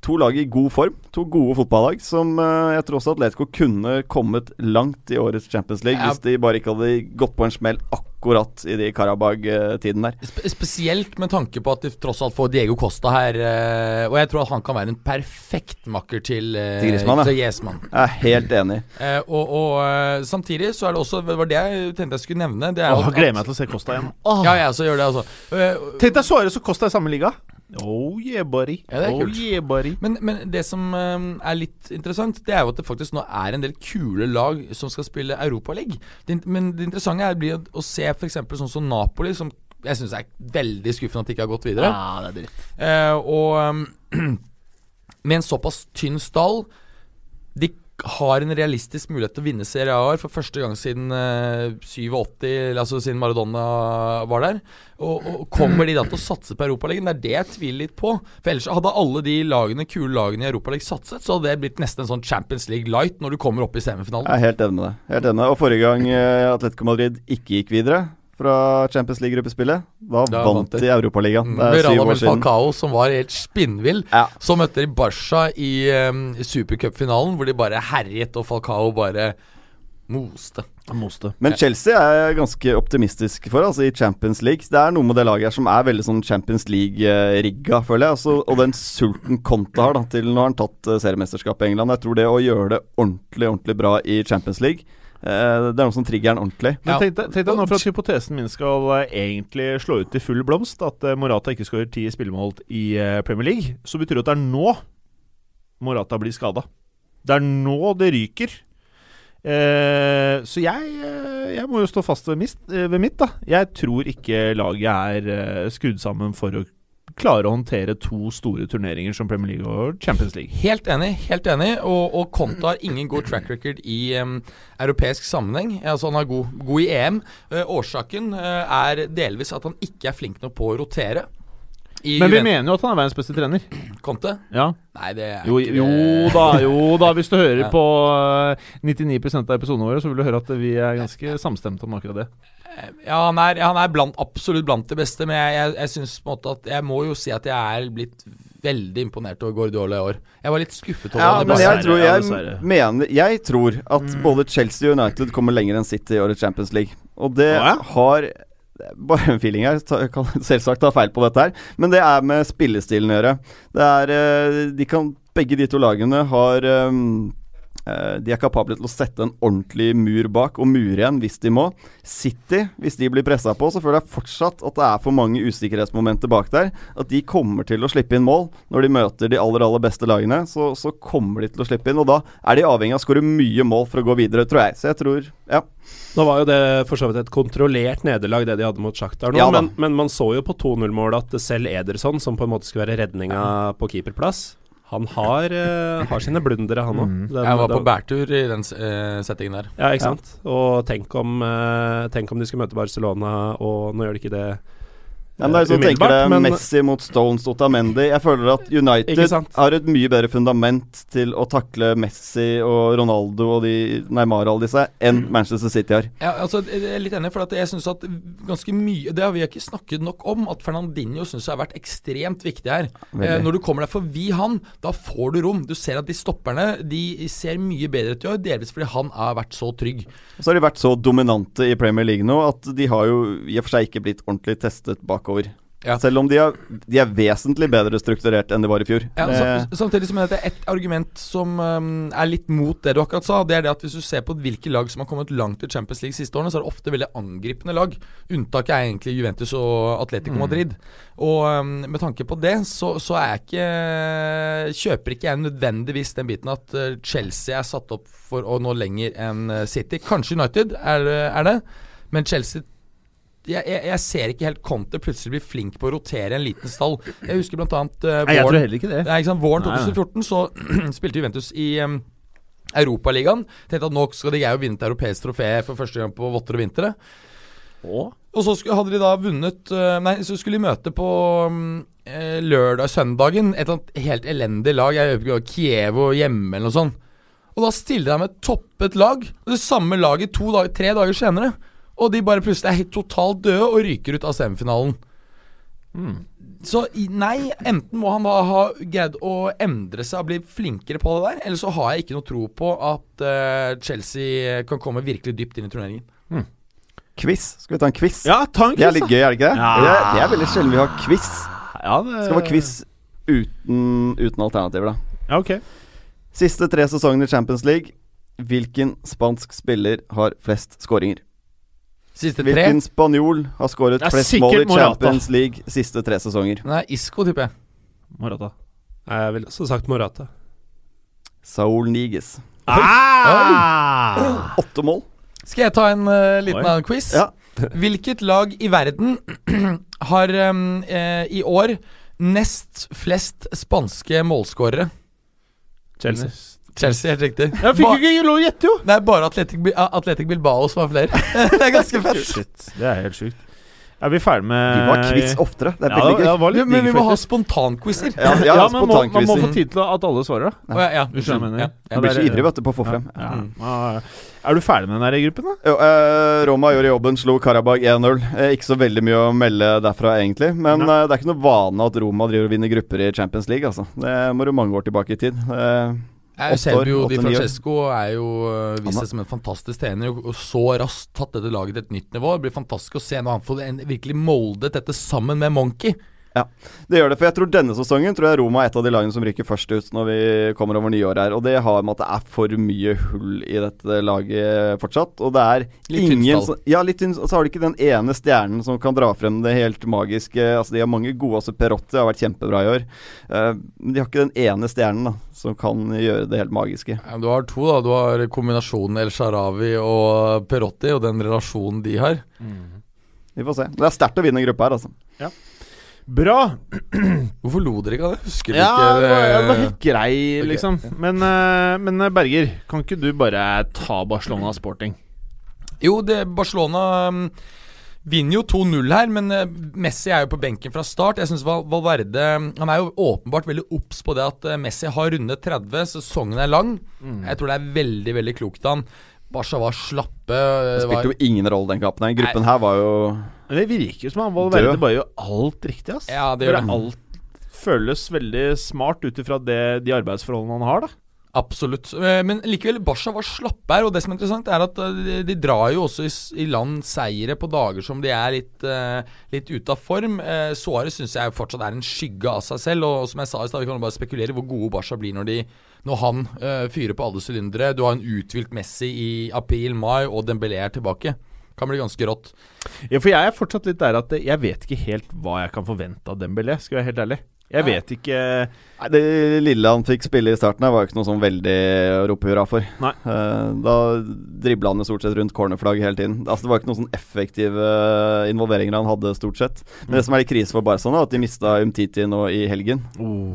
To lag i god form. To gode fotballag som uh, jeg tror også Atletico kunne kommet langt i årets Champions League Ja. hvis de bare ikke hadde gått på en smell akkurat i de Karabag-tiden der. Sp spesielt med tanke på at de tross alt får Diego Costa her. Uh, og jeg tror at han kan være en perfekt makker til, uh, Til Griezmann, ja. til Griezmann. Jeg er helt enig. Uh, og og samtidig så er det også Det var det jeg tenkte jeg skulle nevne. Det er Åh, gleder meg til å se Costa igjen. Ja, jeg også gjør det, altså. Tenk deg Suárez og Costa i samme liga. Oh yeah, buddy. Ja, det er oh kult. yeah, buddy. Men, men det som eh, er litt interessant, det er jo at det faktisk nå er en del kule lag som skal spille Europaliga. Men det interessante er blir å, å se f.eks. sånn som Napoli, som jeg syns er veldig skuffende at de ikke har gått videre. Ja, det er dritt. Uh, og um, med en såpass tynn stall har en realistisk mulighet til å vinne Serie A for første gang siden eh, 87, altså siden Maradona var der. Og, og Kommer de da til å satse på Europaligaen? Det er det jeg tviler litt på. For ellers hadde alle de lagene, kule lagene i Europaligaen satset, så hadde det blitt nesten en sånn Champions League light når du kommer opp i semifinalen. Jeg er helt enig med deg. Helt enig. Og forrige gang eh, Atletico Madrid ikke gikk videre fra Champions League-gruppespillet, da, Da vant de. Europaligaen. Mm, Det er Med syv år Radamel siden. Falcao, som var helt spinnvill. Ja. Så møtte de Barca i um, supercupfinalen, hvor de bare herjet, og Falcao bare moste. Moste. Men Chelsea er jeg ganske optimistisk for, altså i Champions League. Det er noe med det laget her som er veldig sånn Champions League-rigga, føler jeg. Altså, og den sulten Conte har da, til Nå har han tatt eh, seriemesterskapet i England. Jeg tror det å gjøre det ordentlig, ordentlig bra i Champions League, det er noe som trigger den ordentlig. Men Ja. tenk deg, tenk deg nå for at hypotesen min skal eh, egentlig slå ut i full blomst, at eh, Morata ikke skårer ti spillemål i eh, Premier League, så betyr det at det er nå Morata blir skada. Det er nå det ryker. Eh, så jeg, eh, jeg må jo stå fast ved, mist, eh, ved mitt, da. Jeg tror ikke laget er eh, skrudd sammen for å klare å håndtere to store turneringer som Premier League og Champions League. Helt enig, helt enig. Og, og Conte har ingen god track record i um, europeisk sammenheng. Altså Han er god, god i EM. Uh, årsaken uh, er delvis at han ikke er flink nok på å rotere. I Men vi Juventus- mener jo at han er verdens beste trener. Conte? Ja Nei, det er Jo, ikke jo da, jo da. Hvis du hører Ja. på eh, 99 av episodene våre, så vil du høre at vi er ganske samstemte om akkurat det. Ja, han er, han er blant, absolutt blant de beste, men jeg, jeg, jeg synes på en måte at Jeg må jo si at jeg er blitt veldig imponert over Guardiola i år. Jeg var litt skuffet over Ja, han i men jeg tror, jeg mener Jeg tror at både Chelsea og United kommer lenger enn City i årets Champions League. Og det ja, ja? har Bare en feeling her. Ta, kan selvsagt ta feil på dette her. Men det er med spillestilen å gjøre. Det er eh, De kan Begge de to lagene har eh, de er kapable til å sette en ordentlig mur bak, og mure igjen hvis de må. City, hvis de blir pressa på, så føler jeg fortsatt at det er for mange usikkerhetsmomenter bak der. At de kommer til å slippe inn mål. Når de møter de aller aller beste lagene, så, så kommer de til å slippe inn. Og da er de avhengig av å skåre mye mål for å gå videre, tror jeg. Så jeg tror Ja. Nå var jo det for så vidt et kontrollert nederlag, det de hadde mot Sjaktar nå. Ja men, men man så jo på 2-0-målet at selv Ederson, som på en måte skulle være redninga på keeperplass, han har, uh, har sine blundere, han òg. Jeg var på bærtur i den uh, settingen der. Ja, ikke sant. Og tenk om, uh, tenk om de skulle møte Barcelona, og nå gjør de ikke det. Ja, men det er sånn, tenker det men- Messi mot Stones Otamendi. Jeg føler at United har et mye bedre fundament til å takle Messi og Ronaldo og de Neymar og alle disse enn Manchester City har. Ja, altså, jeg er litt enig, for at jeg synes at ganske mye Det har vi ikke snakket nok om, at Fernandinho synes jeg har vært ekstremt viktig her. Eh, når du kommer deg forbi han, da får du rom. Du ser at de stopperne De ser mye bedre ut i år, delvis fordi han har vært så trygg. Og så har de vært så dominante i Premier League nå at de har jo i og for seg ikke blitt ordentlig testet bakover. Ja. Selv om de er, de er vesentlig bedre strukturert enn de var i fjor. Ja, sam- samtidig som det er et argument som um, er litt mot det du akkurat sa. Det er det at Hvis du ser på hvilke lag som har kommet langt i Champions League siste årene, så er det ofte veldig angripende lag. Unntaket er egentlig Juventus og Atletico Madrid. Og um, med tanke på det, så, så ikke Kjøper ikke jeg nødvendigvis den biten at uh, Chelsea er satt opp for å nå lenger enn uh, City. Kanskje United er, er det, men Chelsea jeg, jeg, jeg ser ikke helt Conte plutselig bli flink på å rotere en liten stall. Jeg husker blant annet uh, Nei, jeg tror heller ikke det. Nei, ikke sant? våren Nei, nei. 2014 så spilte Juventus i um, Europaligaen. Tenkte at nå skal de å vinne et europeisk trofé for første gang på votter og vintre. Og så skulle, hadde de da vunnet uh, Nei, så skulle de møte på um, lørdag søndagen et eller annet helt elendig lag. Jeg vet ikke, Kiev hjemme eller noe sånt. Og da stiller de med et toppet lag. Det samme laget to dager, tre dager senere. Og de bare plutselig er helt totalt døde og ryker ut av semifinalen. Så nei, enten må han da ha greid å endre seg og bli flinkere på det der, eller så har jeg ikke noe tro på at uh, Chelsea kan komme virkelig dypt inn i turneringen. Quiz. Skal vi ta en quiz? Ja, ta en Det er litt gøy, er det ikke det? Ja. Det, er, det er veldig sjelden vi har quiz. Ja, det Skal være quiz uten, uten alternativer, da. Ja, ok. Siste tre sesongene i Champions League. Hvilken spansk spiller har flest skåringer? Siste tre? Hvilken spanjol har skåret flest mål i Morata. Champions League siste tre sesonger? Nei, Isco, tipper jeg. Morata. Jeg ville også sagt Morata. Saul Niges. Ah! Åtte mål. Skal jeg ta en uh, liten Oi. annen quiz? Ja. Hvilket lag i verden har um, eh, i år nest flest spanske målskårere? Chelsea. Chelsea, helt riktig. Jeg fikk Ba- jo ikke lov å gjette, jo! det er bare Atletic, Atletic Bilbao som har flere. det er ganske fett. Shit, det er helt sjukt. Er vi ferdig med Vi må ha quiz oftere. Det er Ja, veldig det, gøy. det var Men vi må ha spontankvisser spontanquizer. Ja, Ja, ja, men må, man må få tid til at alle svarer, da. Å, ja, ja. Du skjønner jeg mener. Ja, Jeg blir så ivrig vet du, på å få frem. Ja. Ja. Er du ferdig med den der gruppen, da? Jo, eh, Roma gjorde jobben, slo Karabag 1-0. Eh, ikke så veldig mye å melde derfra, egentlig. Men Nei. eh, det er ikke noe vane at Roma driver og vinner grupper i Champions League. Altså. Det må du mange år tilbake i tid. Eh, Jeg ser jo Di. Francesco er jo uh, vist seg som en fantastisk trener, og så raskt tatt dette laget til et nytt nivå. Det blir fantastisk å se når han får en, virkelig moldet dette sammen med Monkey. Det gjør det, for jeg tror denne sesongen tror jeg Roma er et av de lagene som rykker først ut når vi kommer over nyåret her. Og det har med at det er for mye hull i dette laget fortsatt. Og det er Litt ingen som- Ja, litt tynn. Så har de ikke den ene stjernen som kan dra frem det helt magiske. Altså De har mange gode, Altså Perotti har vært kjempebra i år. Uh, men de har ikke den ene stjernen da som kan gjøre det helt magiske. Ja, Du har to, da. Du har kombinasjonen El Sharawi og Perotti, og den relasjonen de har. Vi får se. Det er sterkt å vinne en gruppe her, altså. Bra. Hvorfor lo dere ikke av det? Husker Ja, ikke det var, det var helt grei, liksom. Men, ja. men men, Berger, kan ikke du bare ta Barcelona Sporting? Jo, det, Barcelona um, vinner jo 2-0 her, men eh, Messi er jo på benken fra start. Jeg synes Valverde Han er jo åpenbart veldig obs på det at eh, Messi har rundet 30, sesongen er lang. Jeg tror det er veldig, veldig klokt av han. Barca var slappe. Det eh, spilte var, jo ingen rolle, den kampen Gruppen Gruppen her var jo Men Det virker jo som han Valverde bare gjør alt riktig, ass. Ja, det gjør det. Alt føles veldig smart ut ifra de arbeidsforholdene han har, da. Absolutt. Eh, Men likevel, Barca var slappe her. Og det som er interessant, er at eh, de, de drar jo også i, i land seire på dager som de er litt, uh, litt ute av form. Uh, Suárez syns jeg fortsatt er en skygge av seg selv. Og som jeg sa i stad, vi kan bare spekulere hvor gode Barca blir når, de, når han fyrer på alle sylindere. Du har en uthvilt Messi i april-mai, og Dembélé er tilbake. Kan bli ganske rått. Ja, for jeg er fortsatt litt der at jeg vet ikke helt hva jeg kan forvente av Dembélé, skal jeg være helt ærlig. Jeg vet ikke Nei, Det lille han fikk spille i starten, her var jo ikke noe sånn veldig å rope hurra for. Nei. Eh, da dribla han jo stort sett rundt cornerflagg hele tiden. Altså Det var ikke noen sånn effektive involveringer han hadde, stort sett. Men det som er litt krise for Barca nå, er at de mista Umtiti nå i helgen.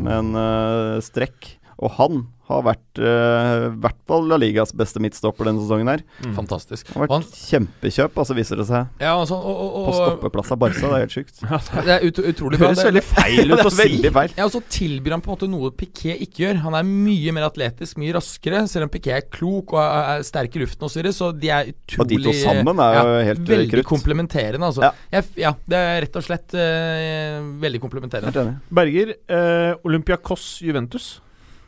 Men uh, strekk. Og han har vært i i hvert fall La Ligas beste midtstopper denne sesongen her. Fantastisk. Han har vært han, kjempekjøp, altså viser det seg. ja, altså, og, og, På og, stoppeplass av Barca, det er helt sjukt. det er ut, utrolig Det bra. høres veldig feil ut det å er si. veldig feil. Ja, og så tilbyr han på en måte noe Piquet ikke gjør. Han er mye mer atletisk, mye raskere. Selv om Piquet er klok og er er sterk i luften osv., så, videre, så de er utrolig Og de to sammen er jo helt, eh, Veldig krutt. komplementerende, altså. Ja. Ja, det er rett og slett uh, veldig komplementerende. Berger, uh, Olympiakos Juventus.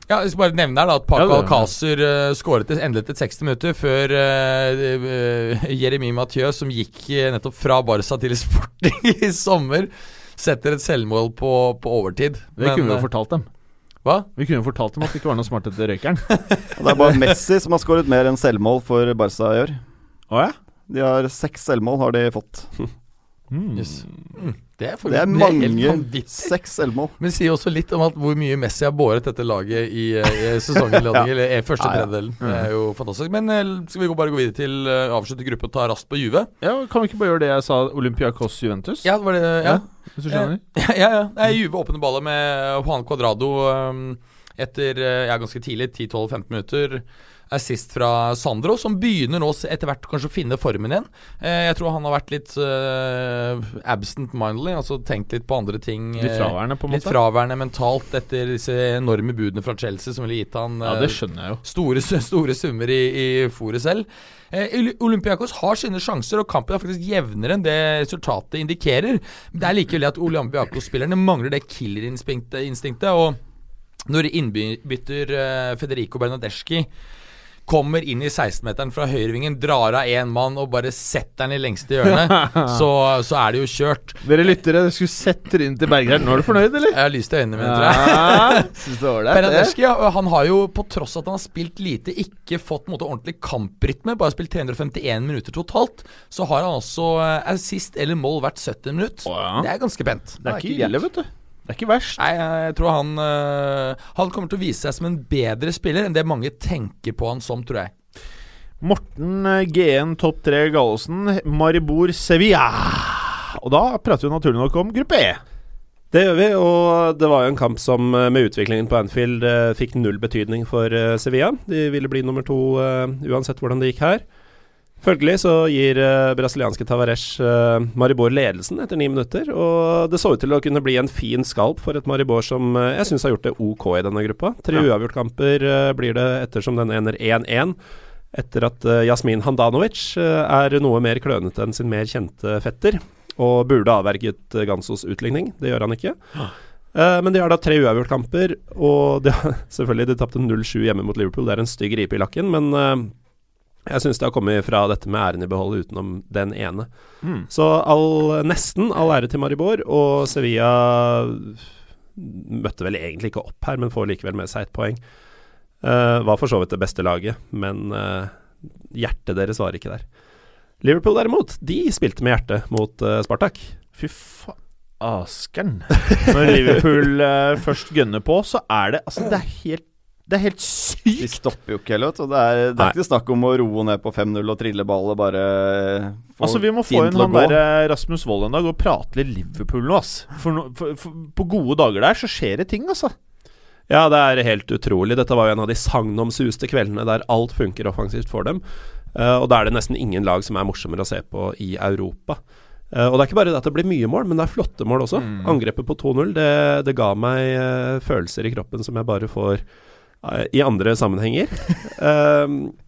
Ja, jeg skal bare nevne her da at Paco Ja, Alcázar uh, skåret endelig til 60 minutter før uh, Jeremy Mathieu, som gikk nettopp fra Barca til Sporting i sommer setter et selvmål på, på overtid. Det kunne vi jo fortalt dem. Hva? Vi kunne jo fortalt dem at det ikke var noe smart etter røykeren. Det er bare Messi som har skåret mer enn selvmål for Barca i år. Å ja? De har seks selvmål, har de fått. Mm. Yes. Mm, det er Det er mange. Seks selvmål. Men det sier også litt om at hvor mye Messi har båret dette laget i, i i ja. eller i første Ja, ja. tredjedelen. Det er jo fantastisk. Men eh, skal vi bare gå videre til uh, avslutte gruppe og ta raskt på Juve? ja, Kan vi ikke bare gjøre det jeg sa, Olympiakos Juventus? Ja, var det Ja. Hvis du skjønner? Ja, ja. ja. Nei, Juve åpner ballet med Juan Cuadrado um, etter ja, ganske tidlig, 10-12-15 minutter. Assist fra Sandro, som begynner nå etter hvert kanskje å finne formen igjen. Eh, jeg tror han har vært litt uh, absent-mindedly, altså tenkt litt på andre ting. Litt eh, fraværende, på en måte? Litt fraværende mentalt etter disse enorme budene fra Chelsea som ville gitt han Ja, eh, det skjønner jeg store, store summer i, i fòret selv. Eh, Olympiakos har sine sjanser, og kampen er faktisk jevnere enn det resultatet indikerer. Men det er likevel det at Olympiakos-spillerne mangler det killerinstinktet. instinktet, Og når innbytter eh, Federico Bernadeschi kommer inn i 16-meteren fra høyrevingen, drar av én mann og bare setter den i lengste hjørne, så, så er det jo kjørt. Dere lyttere dere skulle sett Trine til Bergeren. Nå er du fornøyd, eller? Jeg har lyst til øynene mine, tror jeg. Ja, det det? Ja, han har jo, på tross av at han har spilt lite, ikke fått måte, ordentlig kamprytme. Bare spilt 351 minutter totalt. Så har han også eh, assist eller mål hvert 70 minutt. Oh, ja. Det er ganske pent. Det er ikke ille, vet du. Det er ikke verst. Nei, jeg tror han eh, Han kommer til å vise seg som en bedre spiller enn det mange tenker på han som, tror jeg. Morten eh, GN topp tre Gallosen, Maribor Sevilla. Og da prater vi naturlig nok om gruppe E. Det gjør vi, og det var jo en kamp som eh, med utviklingen på Anfield fikk null betydning for Sevilla. De ville bli nummer to uansett hvordan det gikk her. Følgelig så gir eh, brasilianske Tavares eh, Maribor ledelsen etter ni minutter, og det så ut til å kunne bli en fin skalp for et Maribor som eh, jeg syns har gjort det ok i denne gruppa. Tre Ja. uavgjortkamper eh, blir det ettersom den ender 1-1. Etter at eh, Jasmin Handanovic eh, er noe mer klønete enn sin mer kjente fetter, og burde avverget Gansos utligning. Det gjør han ikke. Eh, men de har da tre uavgjortkamper, og de har, selvfølgelig de tapte 0-7 hjemme mot Liverpool. Det er en stygg ripe i lakken, men jeg syns det har kommet fra dette med æren i behold utenom den ene. Mm. Så all, nesten all ære til Maribor, og Sevilla møtte vel egentlig ikke opp her, men får likevel med seg ett poeng. Uh, var for så vidt det beste laget, men uh, hjertet deres var ikke der. Liverpool derimot, de spilte med hjertet mot uh, Spartak. Fy faen. Askeren. Når Liverpool først gønner på, så er det Altså, det er helt Det er helt sykt! De stopper jo ikke heller, vet du. Det er, det er ikke snakk om å roe ned på 5-0 og trille ballet, bare få Altså, vi må få inn han der Rasmus Wold en dag og prate litt Liverpool nå, ass. For, no, for, for på gode dager der så skjer det ting, altså. Ja, det er helt utrolig. Dette var jo en av de sagnomsuste kveldene der alt funker offensivt for dem. Uh, og da er det nesten ingen lag som er morsommere å se på i Europa. Uh, og det er ikke bare det at det blir mye mål, men det er flotte mål også. Angrepet på 2-0, det, det ga meg uh, følelser i kroppen som jeg bare får i andre sammenhenger. Eh,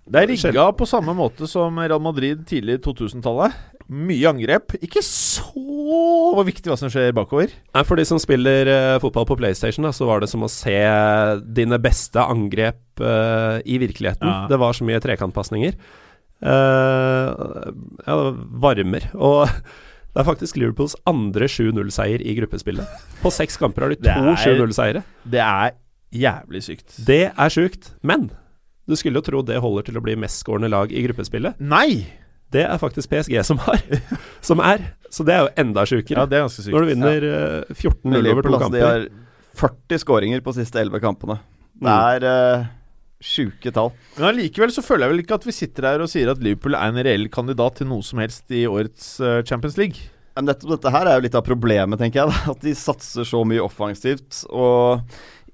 Det er rigga på samme måte som Real Madrid tidlig i 2000-tallet. Mye angrep. Ikke så viktig hva som skjer bakover. For de som spiller eh, fotball på PlayStation, så var det som å se dine beste angrep eh, i virkeligheten. Ja. Det var så mye trekantpasninger. Eh, ja, det varmer. Og det er faktisk Liverpools andre 7-0-seier i gruppespillet. På seks kamper har de to er- 7-0-seiere. Det er jævlig sykt. Det er sjukt. Men du skulle jo tro det holder til å bli mestskårende lag i gruppespillet. Nei! Det er faktisk PSG som har. Som er. Så det er jo enda sjukere. Ja, det er ganske sykt. Når du vinner ja. 14-0 over to kamper. de har 40 skåringer på siste 11 kampene. Det Mm. er uh, sjuke tall. Men allikevel så føler jeg vel ikke at vi sitter her og sier at Liverpool er en reell kandidat til noe som helst i årets eh, Champions League. Men dette, dette her er jo litt av problemet, tenker jeg. Da. At de satser så mye offensivt. Og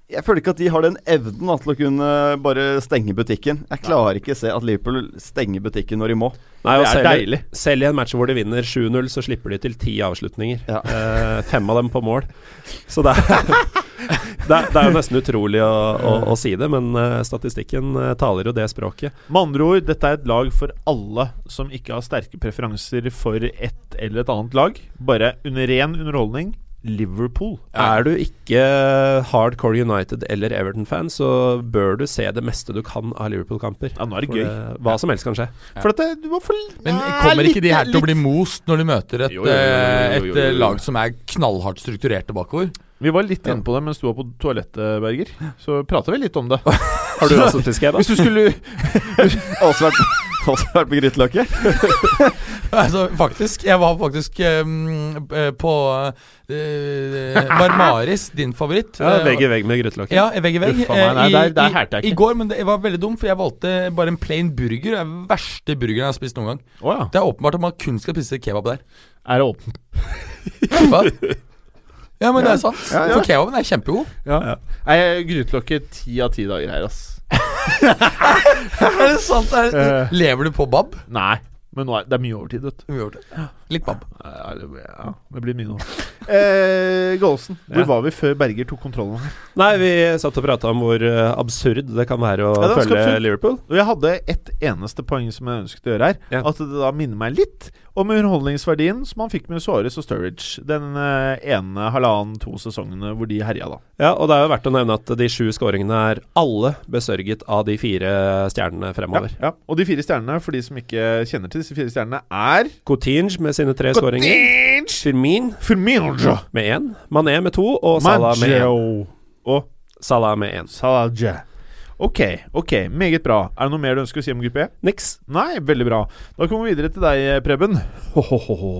jeg føler ikke at de har den evnen da, til å kunne bare stenge butikken. Jeg klarer ikke se at Liverpool stenger butikken når de må. Nei, Det er selv, deilig. selv i en match hvor de vinner 7-0, så slipper de til ti avslutninger. Ja. Eh, fem av dem på mål. Så det er, det er, det er jo nesten utrolig å, å, å si det, men eh, statistikken eh, taler jo det språket. Med andre ord, dette er et lag for alle som ikke har sterke preferanser for ett eller et annet lag. Bare under ren underholdning. Liverpool. Er du ikke hardcore United eller Everton-fan, så bør du se det meste du kan av Liverpool-kamper. Ja, nå er det For gøy. hva som helst kan skje. For at det, du var for Men kommer ikke de her til å bli most når de møter et, Jo, jo, jo, jo, jo, eh, jo, et eh, lag som er knallhardt strukturerte bakover? Vi var litt inne på det mens du var på toalettet, Berger. Så prata vi litt om det. Har du også fiske, da? Hvis du skulle Også vært, også vært på Gryteløkket. Altså, faktisk. Jeg var faktisk eh, på uh, Marmaris, din favoritt. Ja, vegg i vegg med grytelokket. Ja, vegg i vegg. Nei, I, der- der i- jeg ikke. I går, men det var veldig dumt, for jeg valgte bare en plain burger. Det er den verste burgeren jeg har spist noen gang. Oh, ja. Det er åpenbart at man kun skal spise kebab der. Er det åpent? Hva? Ja, men det er sant. Ja, ja. For kebaben er kjempegod. Ja. ja. Grytelokket ti av ti dager her, ass. Er det sant? Er, Eh. lever du på bab? Nei, men nå er det er mye overtid, vet du. Uavgjort. Litt bab. Ja, det, ja, det blir mye nå. Eh, Gålsen, hvor Ja. var vi før Berger tok kontrollen? her? Nei, vi satt og prata om hvor eh, absurd det kan være å Ja, det er ganske følge absurd. Liverpool. Og jeg hadde ett eneste poeng som jeg ønsket å gjøre her. Ja. At det da minner meg litt om underholdningsverdien som han fikk med Suárez og Sturridge den eh, ene halvannen, to sesongene hvor de herja, da. Ja, og det er jo verdt å nevne at de sju skåringene er alle besørget av de fire stjernene fremover. Ja, ja. Og de fire stjernene, for de som ikke kjenner til disse fire stjernene, er Coutinge med sine tre skåringer. Firmin Firmin med én. Mané med to, og Salah med én. Og Salah med én. Salah. Ok, ok, meget bra. Er det noe mer du ønsker å si om gruppe E? Niks. Nei, veldig bra. Da kommer vi videre til deg, Preben. Ho, ho, ho, ho.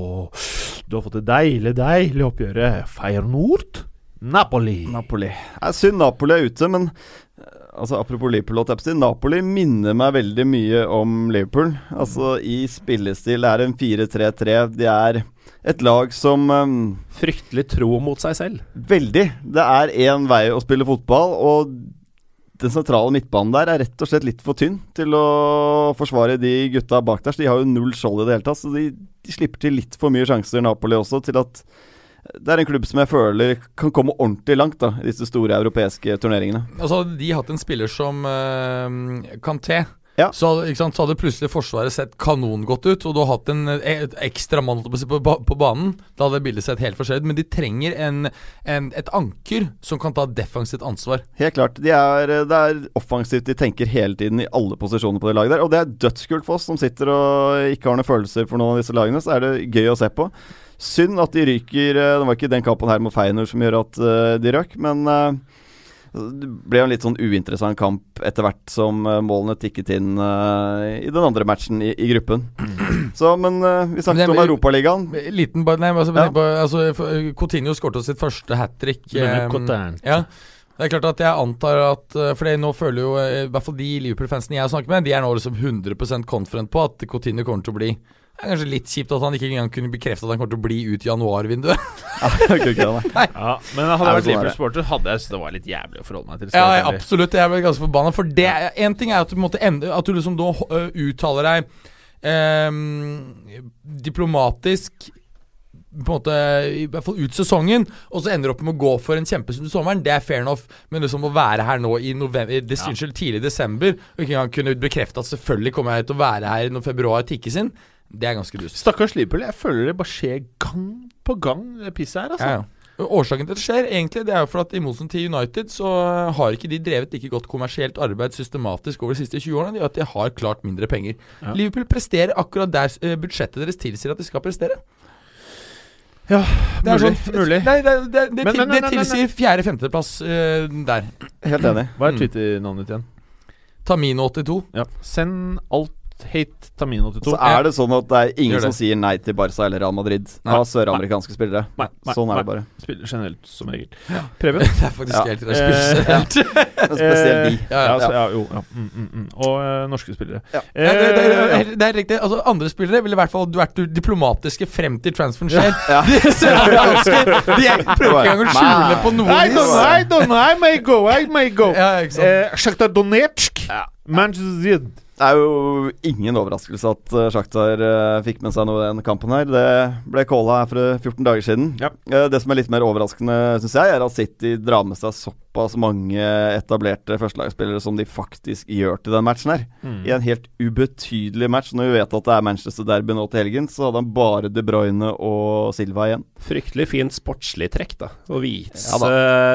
Du har fått det deilig, deilig oppgjøret. Feyenoord Napoli. Napoli. Jeg synes Napoli er ute, men eh, altså, apropos Liverpool, og jeg på å si, Napoli minner meg veldig mye om Liverpool. Altså I spillestil det er en 4-3-3. De er et lag som um, Fryktelig tro mot seg selv. Veldig. Det er én vei å spille fotball, og den sentrale midtbanen der er rett og slett litt for tynn til å forsvare de gutta bak der. Så de har jo null skjold i det hele tatt. Så de, de slipper til litt for mye sjanser, Napoli også, til at det er en klubb som jeg føler kan komme ordentlig langt da i disse store europeiske turneringene. Altså, de hatt en spiller som uh, Kanté, Ja. så, sant, så hadde plutselig Forsvaret sett kanongodt ut, og du har hatt en et ekstra mann på, på, banen. Da hadde bildet sett helt forskjellig ut. Men de trenger en, en, et anker som kan ta defensivt ansvar. Helt klart. De er, det er offensivt. De tenker hele tiden i alle posisjoner på det laget der. Og det er dødskult for oss som sitter og ikke har noen følelser for noen av disse lagene. Så er det gøy å se på. Synd at de ryker eh, Det var ikke den kampen her mot Feinor som gjør at eh, de røk, men eh, det ble jo en litt sånn uinteressant kamp etter hvert som eh, målene tikket inn uh, i den andre matchen i, i gruppen. Så, men uh, vi snakket men, om Europaligaen. Liten bare Nei, altså, Ja. bare- altså Coutinho skåret sitt første hat trick. Ja. Det er klart at jeg antar at For nå føler jo I hvert fall de Liverpool-fansene jeg snakker med, de er nå liksom 100% confident på at Coutinho kommer til å bli det er kanskje litt kjipt at han ikke engang kunne bekrefte at han kommer til å bli ut i januarvinduet. Ja, men hadde jeg vært det? Liverpool-sporter, hadde jeg syntes det var litt jævlig å forholde meg til. Ja, jeg ja, absolutt. Jeg ble ganske forbanna. For det En ting er at du måtte ende At du liksom da uh, uttaler deg ehm, diplomatisk på en måte, i hvert fall ut sesongen, og så ender du opp med å gå for en kjempesund sommeren. Det er fair enough, men liksom å være her nå i november, des, unnskyld, tidlig i desember, og ikke engang kunne bekrefte at selvfølgelig kommer jeg til å være her når februar tikkes inn, det er ganske dust. Stakkars Liverpool. Jeg føler det bare skjer gang på gang, det pisset her, altså. Ja, ja. Årsaken til at det skjer, egentlig, det er jo for at i motsetning til United, så har ikke de drevet like godt kommersielt arbeid systematisk over de siste 20 årene. Det gjør at de har klart mindre penger. Ja. Liverpool presterer akkurat der eh, budsjettet deres tilsier at de skal prestere. Ja, Det er mulig. sånn- mulig. Nei, det, det, det, Men- til, det tilsier fjerde-femteplass uh, der. Helt enig. Hva er Mm. Twitter-navnet ditt igjen? Tamino82. Ja. Send alt hate Tamino82. Så er det sånn at det er ingen det. som sier nei til Barca eller Real Madrid Nei. av søramerikanske spillere. Nei, nei, Sånn er nei. det bare. Spiller generelt, som regel. Preben? Det er faktisk Ja. helt helt Men spesielt de. Ja, ja. Ja, jo, ja. Mm, mm, mm. Og eh, norske spillere. Ja. Eh, Ja, det, det, det, er- det er riktig. Altså, andre spillere ville i hvert fall vært diplomatiske frem til transferen skjer. Ja. De, søramerikanske, de er- prøver ikke engang å skjule på noe I don't, vis. I don't know, I may go, I may go. Ja, ikke sant. Eh, Donetsk, Manchester United. Det er jo ingen overraskelse at Sjaktar Shakhtar uh, fikk med seg noe i den kampen her. Det ble calla her for 14 dager siden. Ja. Det som er litt mer overraskende, syns jeg, er at City drar med seg såpass mange etablerte førstelagsspillere som de faktisk gjør til den matchen her. Mm. I en helt ubetydelig match. Når vi vet at det er Manchester Derby nå til helgen, så hadde han bare De Bruyne og Silva igjen. Fryktelig fint sportslig trekk, da. Å vise, Ja da.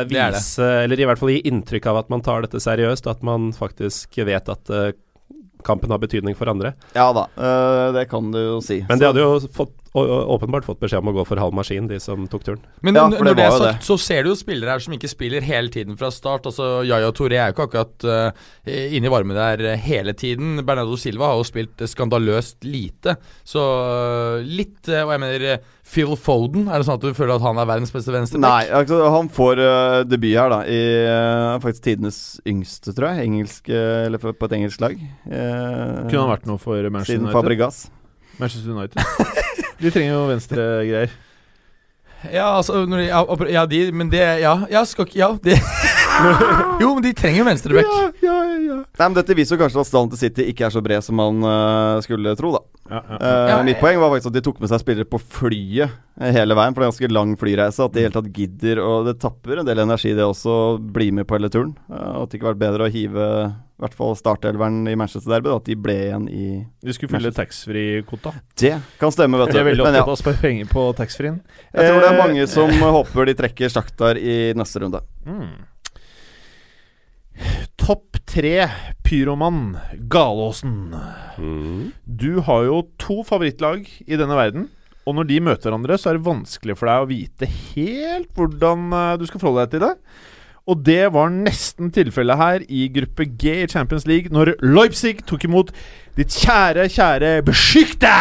vise det. det. Eller i hvert fall gi inntrykk av at man tar dette seriøst. At man faktisk vet at eh, kampen har betydning for andre. Ja da, uh, det kan du jo si. Men de hadde jo fått, åpenbart fått beskjed om å gå for halv maskin, de som tok turen. Men Ja, når det er sagt, så ser du jo spillere her som ikke spiller hele tiden fra start. Altså Yaya Tore er jo ikke akkurat uh, inne i varmen der eh, hele tiden. Bernardo Silva har jo spilt skandaløst lite. Så uh, litt uh, Og jeg mener Phil Foden, er det sånn at du føler at han er verdens beste venstreback? Nei, altså, han får uh, debut her, da. I uh, faktisk tidenes yngste, tror jeg. Engelsk, uh, eller på et engelsk lag. Uh, Kunne han vært noe for Manchester Siden United? Fabregas. Manchester United. De trenger jo venstregreier. Ja, altså de, ja, de Men det Ja, ja skal Ja, de Jo, men de trenger jo venstreback. Nei, men Dette viser jo kanskje at stallen til City ikke er så bred som man uh, skulle tro, da. Ja, ja. Uh, Ja, mitt poeng var faktisk at de tok med seg spillere på flyet eh, hele veien. For det er en ganske lang flyreise. At de i hele tatt gidder, og det tapper en del energi det også, å bli med på hele turen. Uh, at det ikke hadde vært bedre å hive i hvert fall startelveren i Manchester Derby, at de ble igjen i De skulle fylle taxfree-kvota. Det kan stemme, vet du. Jeg er veldig opptatt av å spare penger på taxfree-en. jeg tror det er mange som håper de trekker Sjaktar i neste runde. Mm. Topp tre pyromann Galåsen. Du har jo to favorittlag i denne verden. Og når de møter hverandre, så er det vanskelig for deg å vite helt hvordan eh, du skal forholde deg til det. Og det var nesten tilfellet her i gruppe G i Champions League, når Leipzig tok imot ditt kjære, kjære Beskytte!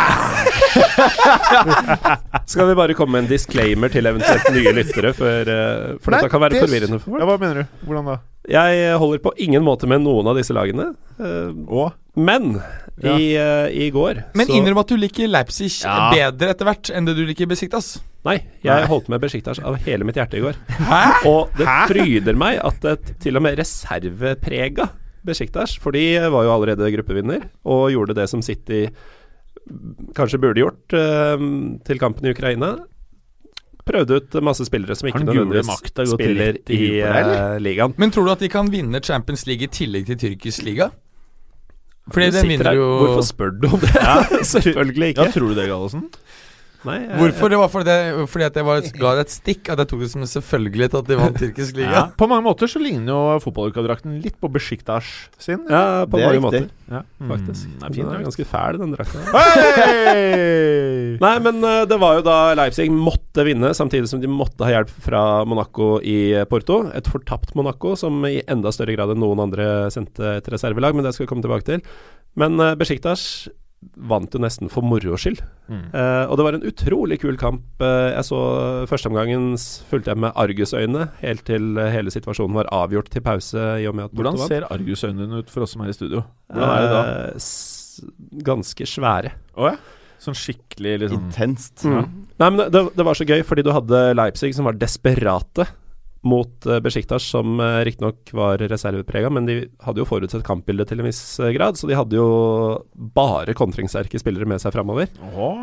Skal vi bare komme med en disclaimer til eventuelt nye lyttere, for, eh, for Nei, dette kan være det- forvirrende for folk? Ja, hva mener du? Hvordan da? Jeg holder på ingen måte med noen av disse lagene. Og? Men Ja. i, uh, i går Men så innrøm at du liker Leipzig Ja. bedre etter hvert enn det du liker Besiktas. Nei, jeg holdt med Besjiktas av hele mitt hjerte i går. Hæ? Og det fryder meg at et til og med reserveprega Besjiktas, for de var jo allerede gruppevinner og gjorde det som City kanskje burde gjort eh, til kampen i Ukraina. Prøvde ut masse spillere som ikke nødvendigvis spiller i i eh, ligaen. Men tror du at de kan vinne Champions League i tillegg til tyrkisk liga? Fordi den vinner jo Hvorfor spør du om det? Selvfølgelig ikke. Ja, tror du det, Gallosen? Nei, jeg- Hvorfor? Det var fordi, det, fordi at jeg var, ga det et stikk. At jeg tok det som en selvfølgelighet at de vant tyrkisk liga. Ja. På mange måter så ligner jo fotballuka-drakten litt på Besjiktas sin. Ja, på Det mange riktig. måter, Ja. faktisk. Mm, det er Den er ganske fæl, den drakta. Nei, men eh, det var jo da Leipzig måtte vinne, samtidig som de måtte ha hjelp fra Monaco i Porto. Et fortapt Monaco som i enda større grad enn noen andre sendte et reservelag, men det skal vi komme tilbake til. Men uh, Besjiktas vant jo nesten for moro skyld. Mm. Eh, og det var en utrolig kul kamp. Eh, jeg så førsteomgangen fulgte jeg med argusøyne helt til hele situasjonen var avgjort til pause. i og med at Hvordan ser argusøynene ut for oss som er i studio? Hvordan er det da? Eh, ganske svære. Oh, ja? Sånn skikkelig liksom Intenst. Mm. Nei, men det, det var så gøy, fordi du hadde Leipzig som var desperate mot uh, Besjiktas, som uh, riktignok var reserveprega, men de hadde jo forutsett kampbildet til en viss eh, grad, så de hadde jo bare kontringssterke spillere med seg framover.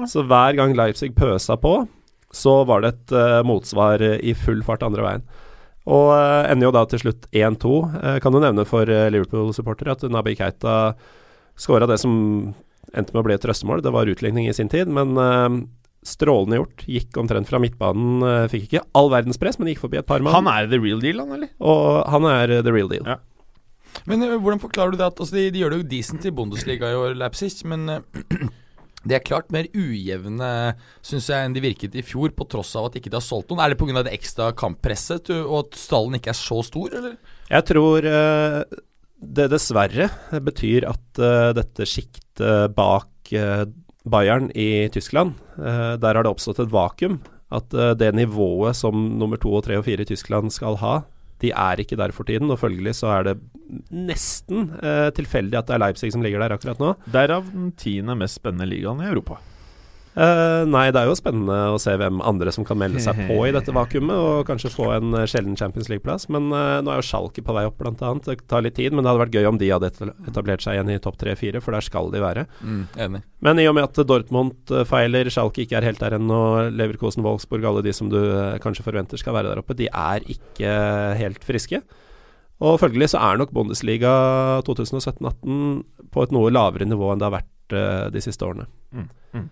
Så hver gang Leipzig pøsa på, så var det et uh, motsvar eh, i full fart andre veien. Og uh, ender jo da til slutt 1-2. Uh, kan du nevne for eh, Liverpool-supportere at Nabi Keita skåra det som endte med å bli et trøstemål. Det var utligning i sin tid, men eh, strålende gjort. Gikk omtrent fra midtbanen. eh, fikk ikke all verdens press, men gikk forbi et par mann. Han er the real deal, han, eller? Og han er eh, the real deal. Ja. Men eh, hvordan forklarer du det at altså, de, de gjør det jo decent i Bundesliga i år, Leipzig, men eh, de er klart mer ujevne, syns jeg, enn de virket i fjor, på tross av at ikke de har solgt noen. Er det pga. det ekstra kamppresset og at stallen ikke er så stor, eller? Jeg tror uh, det dessverre betyr at dette sjiktet bak Bayern i Tyskland, der har det oppstått et vakuum. At eh, det nivået som nummer to og tre og fire i Tyskland skal ha, de er ikke der for tiden. Og følgelig så er det nesten eh, tilfeldig at det er Leipzig som ligger der akkurat nå. Derav den tiende mest spennende ligaen i Europa. Eh, nei, det er jo spennende å se hvem andre som kan melde seg på i dette vakuumet, og kanskje få en eh, sjelden Champions League-plass. Men uh, nå er jo Schalke på vei opp, blant annet. Det tar litt tid, men det hadde vært gøy om de hadde etablert seg igjen i topp tre-fire, for der skal de være. Mm. Men i og med at Dortmund feiler, Schalke ikke er helt der ennå, Leverkosen, Wolfsburg, alle de som du kanskje forventer skal være der oppe, de er ikke helt friske. Og følgelig så er nok Bundesliga 2017-18 på et noe lavere nivå enn det har vært uh, de siste årene. Mm, mm.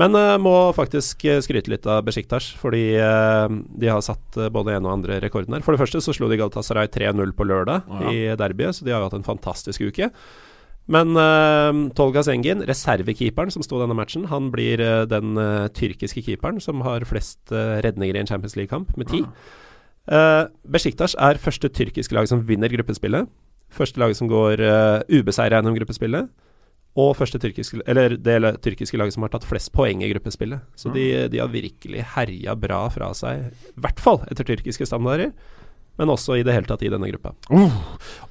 Men uh, må faktisk eh, skryte litt av Besjiktas, fordi uh, de har satt både en og andre rekorden her. For det første så slo de Galatasaray 3-0 på lørdag Ja. i derbyet, så de har jo hatt en fantastisk uke. Men uh, Tolga Zengin, reservekeeperen som sto denne matchen, han blir uh, den tyrkiske keeperen som har flest redninger i en Champions League-kamp, med ti. Uh, Besjiktas er første tyrkiske lag som vinner gruppespillet. Første laget som går uh, ubeseira gjennom gruppespillet. Og første tyrkiske, eller det tyrkiske laget som har tatt flest poeng i gruppespillet. Så de, de har virkelig herja bra fra seg, i hvert fall etter tyrkiske standarder. Men også i det hele tatt i denne gruppa. Uh,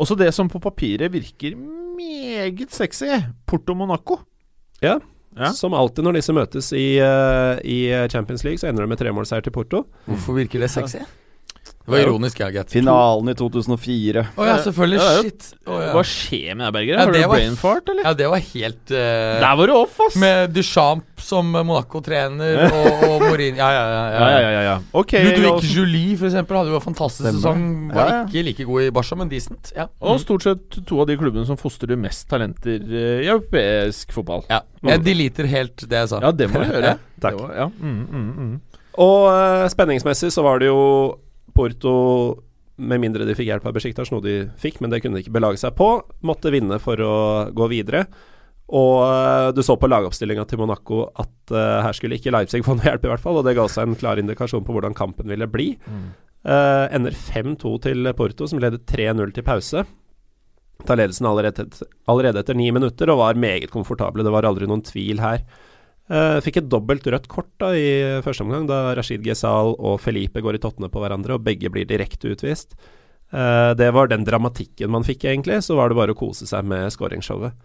også det som på papiret virker meget sexy, Porto Monaco. Ja, Ja. Som alltid når disse møtes i, uh, i Champions League, så ender det med tremålseier til Porto. Hvorfor virker det sexy? Det var ironisk, jeg, Get. Finalen i 2004. Å ja, selvfølgelig. Shit. Å, ja. Hva skjer med deg, Berger? Ja, Har du var- brain fart, eller? ja, det var helt uh... Der var du off, ass! Med Duchamp som Monaco-trener og, og Morin Ja, ja, ja. ja, ja, ja, ja. Ok. Ludvig. Julie for eksempel hadde jo en fantastisk Stemmer. sesong. Var Ja, ja. ikke like god i Barca, men decent. Ja. Og stort sett to av de klubbene som fostrer mest talenter eh, i europeisk fotball. ja. Jeg deleter helt det jeg sa. Ja, det må du gjøre. Takk. Var, ja. mm, mm, mm. Og uh, spenningsmessig så var det jo Porto, med mindre de fikk hjelp av Besjiktas, noe de fikk, men det kunne de ikke belage seg på, måtte vinne for å gå videre. Og eh, du så på lagoppstillinga til Monaco at uh, her skulle ikke Leipzig få noe hjelp, i hvert fall. Og det ga også en klar indikasjon på hvordan kampen ville bli. Eh, ender 5-2 til Porto, som ledet 3-0 til pause. Tar ledelsen allerede, allerede etter ni minutter og var meget komfortable. Det var aldri noen tvil her. Eh, fikk et dobbelt rødt kort da i første omgang, da Rashid Ghezal og Felipe går i tottene på hverandre, og begge blir direkte utvist. Uh, det var den dramatikken man fikk, egentlig. Så var det bare å kose seg med skåringsshowet.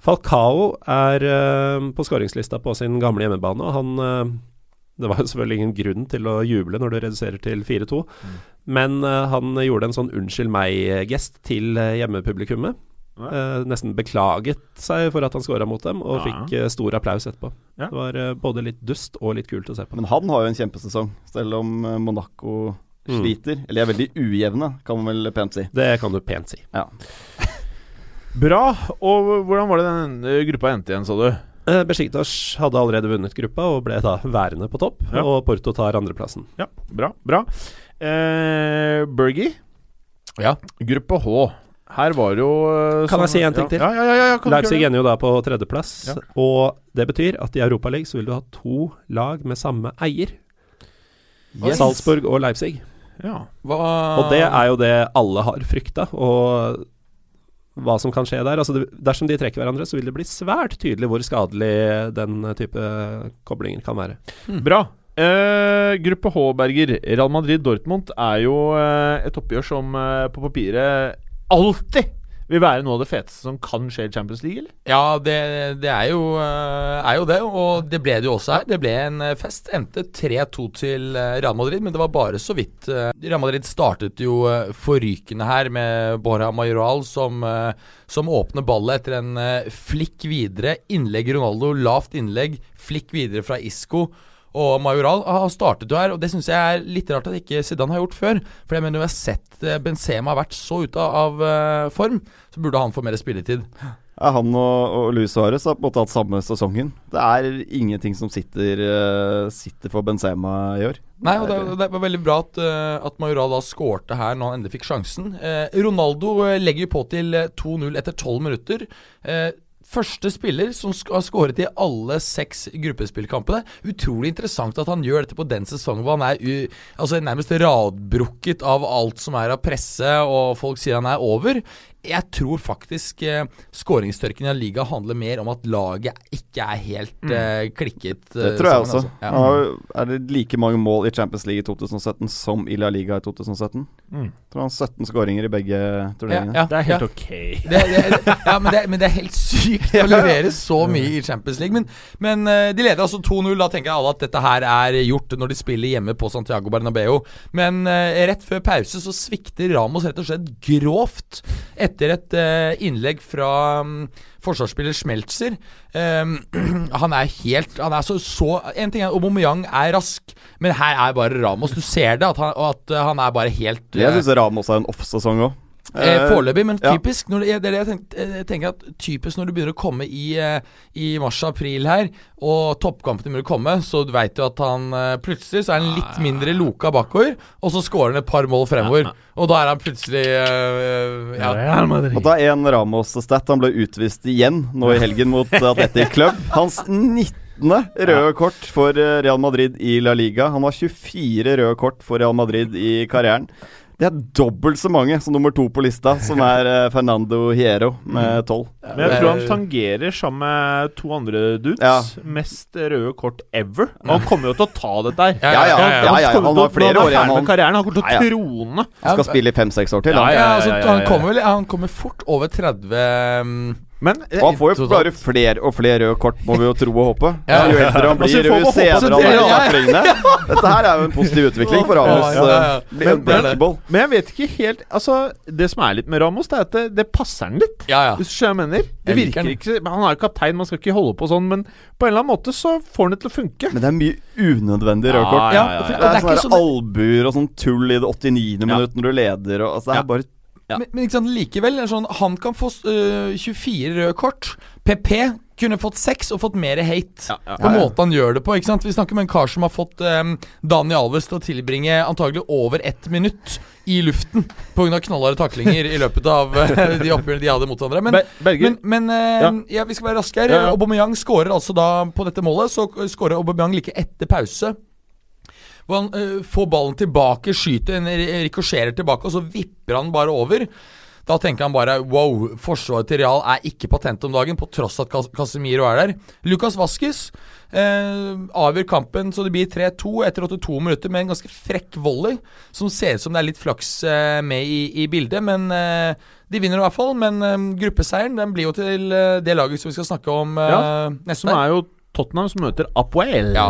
Falcao er uh, på skåringslista på sin gamle hjemmebane, og han Det var jo selvfølgelig ingen grunn til å juble når du reduserer til 4-2, men eh, han gjorde en sånn unnskyld meg-gest til hjemmepublikummet. Eh, nesten beklaget seg for at han scora mot dem, og Ja. fikk uh, stor applaus etterpå. Ja. Det var uh, både litt dust og litt kult å se på. Men han har jo en kjempesesong, selv om Monaco Mm. sliter. Eller er veldig ujevne, kan man vel pent si. Det kan du pent si. Ja. Bra. Og hvordan var det den gruppa endte igjen, sa du? Eh, Besiktas hadde allerede vunnet gruppa og ble da værende på topp, Ja. og Porto tar andreplassen. Ja, bra. bra. Eh, Bergie, Ja. gruppe H. Her var jo eh, Kan jeg sånn- si en ting ja, til? Ja, ja, ja, Leipzig ender jo da på tredjeplass, Ja. og det betyr at i Europaligaen så vil du ha to lag med samme eier. Yes. Salzburg og Leipzig. Ja. Hva Og det er jo det alle har frykta, og hva som kan skje der. Altså det, dersom de trekker hverandre, så vil det bli svært tydelig hvor skadelig den type koblinger kan være. Bra. Uh, gruppe H, Berger. Real Madrid-Dortmund er jo uh, et oppgjør som uh, på papiret alltid vil være noe av det feteste som kan skje i Champions League, eller? Ja, det, det er, jo, eh, er jo det, og det ble det jo også her. Det ble en eh, fest. Endte 3-2 til eh, Real Madrid, men det var bare så vidt. Real Madrid startet jo forrykende her med Bora Majoral som, som åpner ballet etter en flikk videre. Innlegg Ronaldo, lavt innlegg. Flikk videre fra Isco. Og Majoral har startet jo her, og det syns jeg er litt rart at ikke Zidane har gjort før. For jeg mener vi har sett eh, Benzema har vært så ute av uh, form, så burde han få mer spilletid. Ja, han og, og Luis Suárez har på en måte hatt samme sesongen. Det er ingenting som sitter, uh, sitter for Benzema i år. Nei, og det, det var veldig bra at, at Majoral da skårte her når han endelig fikk sjansen. Eh, Ronaldo legger jo på til eh, 2-0 etter 12 minutter. Eh, Første spiller som har skåret i alle seks gruppespillkampene. Utrolig interessant at han gjør dette på den sesongen hvor han er altså nærmest radbrukket av alt som er av presse, og folk sier han er over. Jeg tror faktisk eh, skåringstørken i La Liga handler mer om at laget ikke er helt eh, klikket. Det eh, tror jeg sammen, også. altså. Ja. Har er det like mange mål i Champions League i 2017 som i La Liga i 2017? Mm. Tror han har 17 skåringer i begge turneringene. Ja, Det er helt ja. ok. Det, det, ja, men det, men det er helt sykt å levere så mye i Champions League. Men, men de leder altså 2-0. Da tenker alle at dette her er gjort når de spiller hjemme på Santiago Bernabeu. Men eh, rett før pause så svikter Ramos rett og slett grovt etter et eh, innlegg fra mm, forsvarsspiller Schmelzer. Um, han er helt Han er så, så En ting er Aubameyang er rask, men her er bare Ramos. Du ser det, at han, at eh, han er bare helt Jeg eh, syns Ramos er en off-sesong òg. Eh, Foreløpig, men ja. typisk når det, det er det jeg, tenk, eh, jeg tenker at Typisk når du begynner å komme i, eh, i mars-april her, og toppkampene begynner å komme, så du veit jo at han eh, plutselig så er han litt mindre loka bakover, og så scorer han et par mål fremover. Og da er han plutselig uh, ja. Og da er en Ramos-stat. Han ble utvist igjen nå i helgen mot Atletic Club. Hans 19. røde kort for eh, Real Madrid i La Liga. Han har 24 røde kort for Real Madrid i karrieren. Det er dobbelt så mange som nummer to på lista, som er eh, Fernando Hierro med 12. Men jeg tror han tangerer sammen med to andre dudes Ja. mest røde kort ever. Og han kommer jo til å ta dette her. Ja, Ja, ja, ja, ja, ja, kommer han har flere år igjen, han. kommer til å trone Han. Skal spille i fem-seks år til. Han. Kommer vel Han kommer fort over 30 mm, Men Og han får jo bare flere og flere røde kort, må vi jo tro og håpe. Ja. Jo eldre han blir, jo senere han er ja, ja. Dette her er jo en positiv utvikling for Ramos. Ja, ja, ja. eh, Men en det det. breakable. Men jeg vet ikke helt Altså Det som er litt med Ramos, Det er at det, det passer han litt. Ja, ja. Hvis du skjønner hva jeg mener. Det Jeg virker ikke Han er jo kaptein, man skal ikke holde på sånn, men på en eller annen måte så får han det til å funke. Men det er mye unødvendig røde kort. Ja, ja, ja, for- Det er er sånne sånn albuer og sånn tull i det 89. minutt når du leder og altså, Det Ja. er bare Ja. Men, men ikke sant, likevel sånn, Han kan få øh, 24 røde kort. PP kunne fått 6 og fått mer hate. Ja, ja. På måten han gjør det på. ikke sant? Vi snakker med en kar som har fått um, Dani Alves til å tilbringe antagelig over ett minutt i luften pga. knallharde taklinger i løpet av uh, de oppgjørene de hadde mot hverandre. Men, Be men, men uh, Ja. ja. vi skal være raske her. Ja, ja. Aubameyang skårer altså da på dette målet. Så skårer Aubameyang like etter pause. Hvor han uh, får ballen tilbake, skyter, en ri- rikosjerer tilbake, og så vipper han bare over. Da tenker han bare wow, forsvaret til Real er ikke patent om dagen, på tross at Casemiro er der. Lucas Vasques eh, avgjør kampen så det blir 3-2 etter 82 minutter med en ganske frekk volley, som ser ut som det er litt flaks eh, med i, i bildet. Men eh, de vinner i hvert fall. Men eh, gruppeseieren den blir jo til eh, det laget som vi skal snakke om Ja, neste som er jo Tottenham som møter Apoel. ja.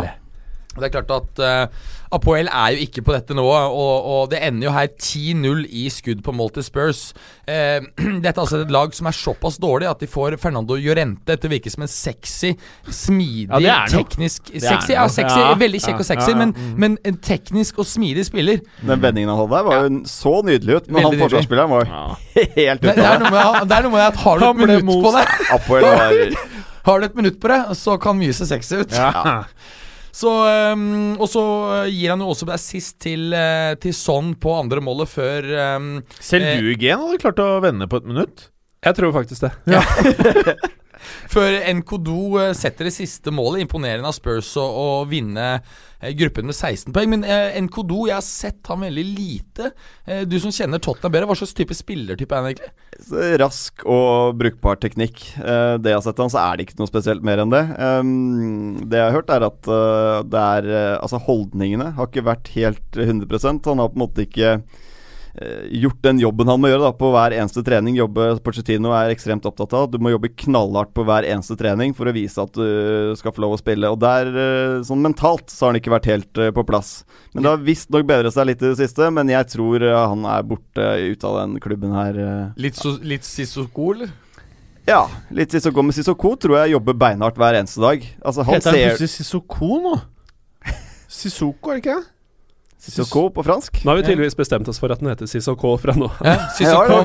Det er klart at uh, Apoel er jo ikke på dette nivået, og, og det ender jo her 10-0 i skudd på mål til Spurs. Uh, dette er altså et lag som er såpass dårlig at de får Fernando Llorente til å virke som en sexy, smidig, Ja, teknisk Sexy, ja, sexy, Ja, veldig kjekk ja, og sexy, ja, ja. Men, men en teknisk og smidig spiller. Den vendingen han hadde der, var jo så nydelig ut. Men Veldig han forsvarsspilleren var helt ute. det, er noe med, det er noe med at har du et minutt på deg det, Apoel var har du et minutt på det, så kan mye se sexy ut. Ja. Så, um, og så øh, gir han jo også assist til, uh, til Son på andre målet før um, Selv Eh, du, Gen, hadde klart å vende på et minutt. Jeg tror faktisk det. Før Nkodo øh, setter det siste målet. Imponerende av Spurs å, å vinne øh, gruppen med 16 poeng. Men eh, Nkodo, jeg har sett han veldig lite. Eh, du som kjenner Tottenham bedre, hva slags type spillertype er han egentlig? Rask og brukbar teknikk. Eh, det jeg har sett han, så er det ikke noe spesielt mer enn det. Um, det jeg har hørt, er at uh, det er uh, Altså, holdningene har ikke vært helt 100% Han har på en måte ikke eh, gjort den jobben han må gjøre da på hver eneste trening. Jobbe Pochettino er ekstremt opptatt av. Du må jobbe knallhardt på hver eneste trening for å vise at du skal få lov å spille. Og der, eh, sånn mentalt, så har han ikke vært helt eh, på plass. Men det har visstnok bedret seg litt i det siste. Men jeg tror eh, han er borte ut av den klubben her. eh. Litt, so, litt Sissoko, eller? Ja, litt Sissoko. Men Sissoko tror jeg jobber beinhardt hver eneste dag. Altså, han Heter han plutselig Sissoko nå? Sissoko, er det ikke det? Sissoko på fransk? Nå har vi tydeligvis bestemt oss for at den heter Sissoko fra nå. Ja,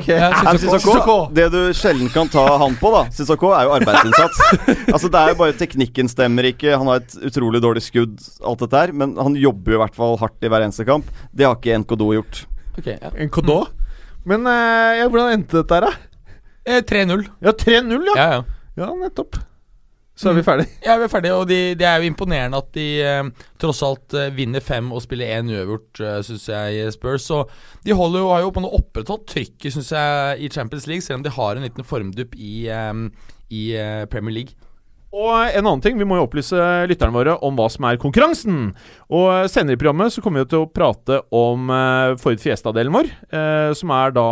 Ja, Sissoko. Ja, det du sjelden kan ta han på, da Sissoko er jo arbeidsinnsats. altså Det er jo bare teknikken stemmer ikke. Han har et utrolig dårlig skudd, alt dette her. Men han jobber jo i hvert fall hardt i hver eneste kamp. Det har ikke Nkodo gjort. Okay, ja. En Kodå? Men eh, ja, hvordan endte dette her, da? Eh, 3-0. Ja, 3-0, ja. Ja, ja. Ja, nettopp. Så er vi ferdige. Ja, vi er ferdige, og de, det er jo imponerende at de eh, tross alt eh, vinner fem og spiller én uavgjort, uh, syns jeg, Spurs. Så de holder jo, har jo på noe opprettholdt trykket, syns jeg, i Champions League, selv om de har en liten formdupp i, eh, i eh, Premier League. Og en annen ting, vi må jo opplyse lytterne våre om hva som er konkurransen. Og senere i programmet så kommer vi til å prate om eh, Ford Fiesta-delen vår, eh, som er da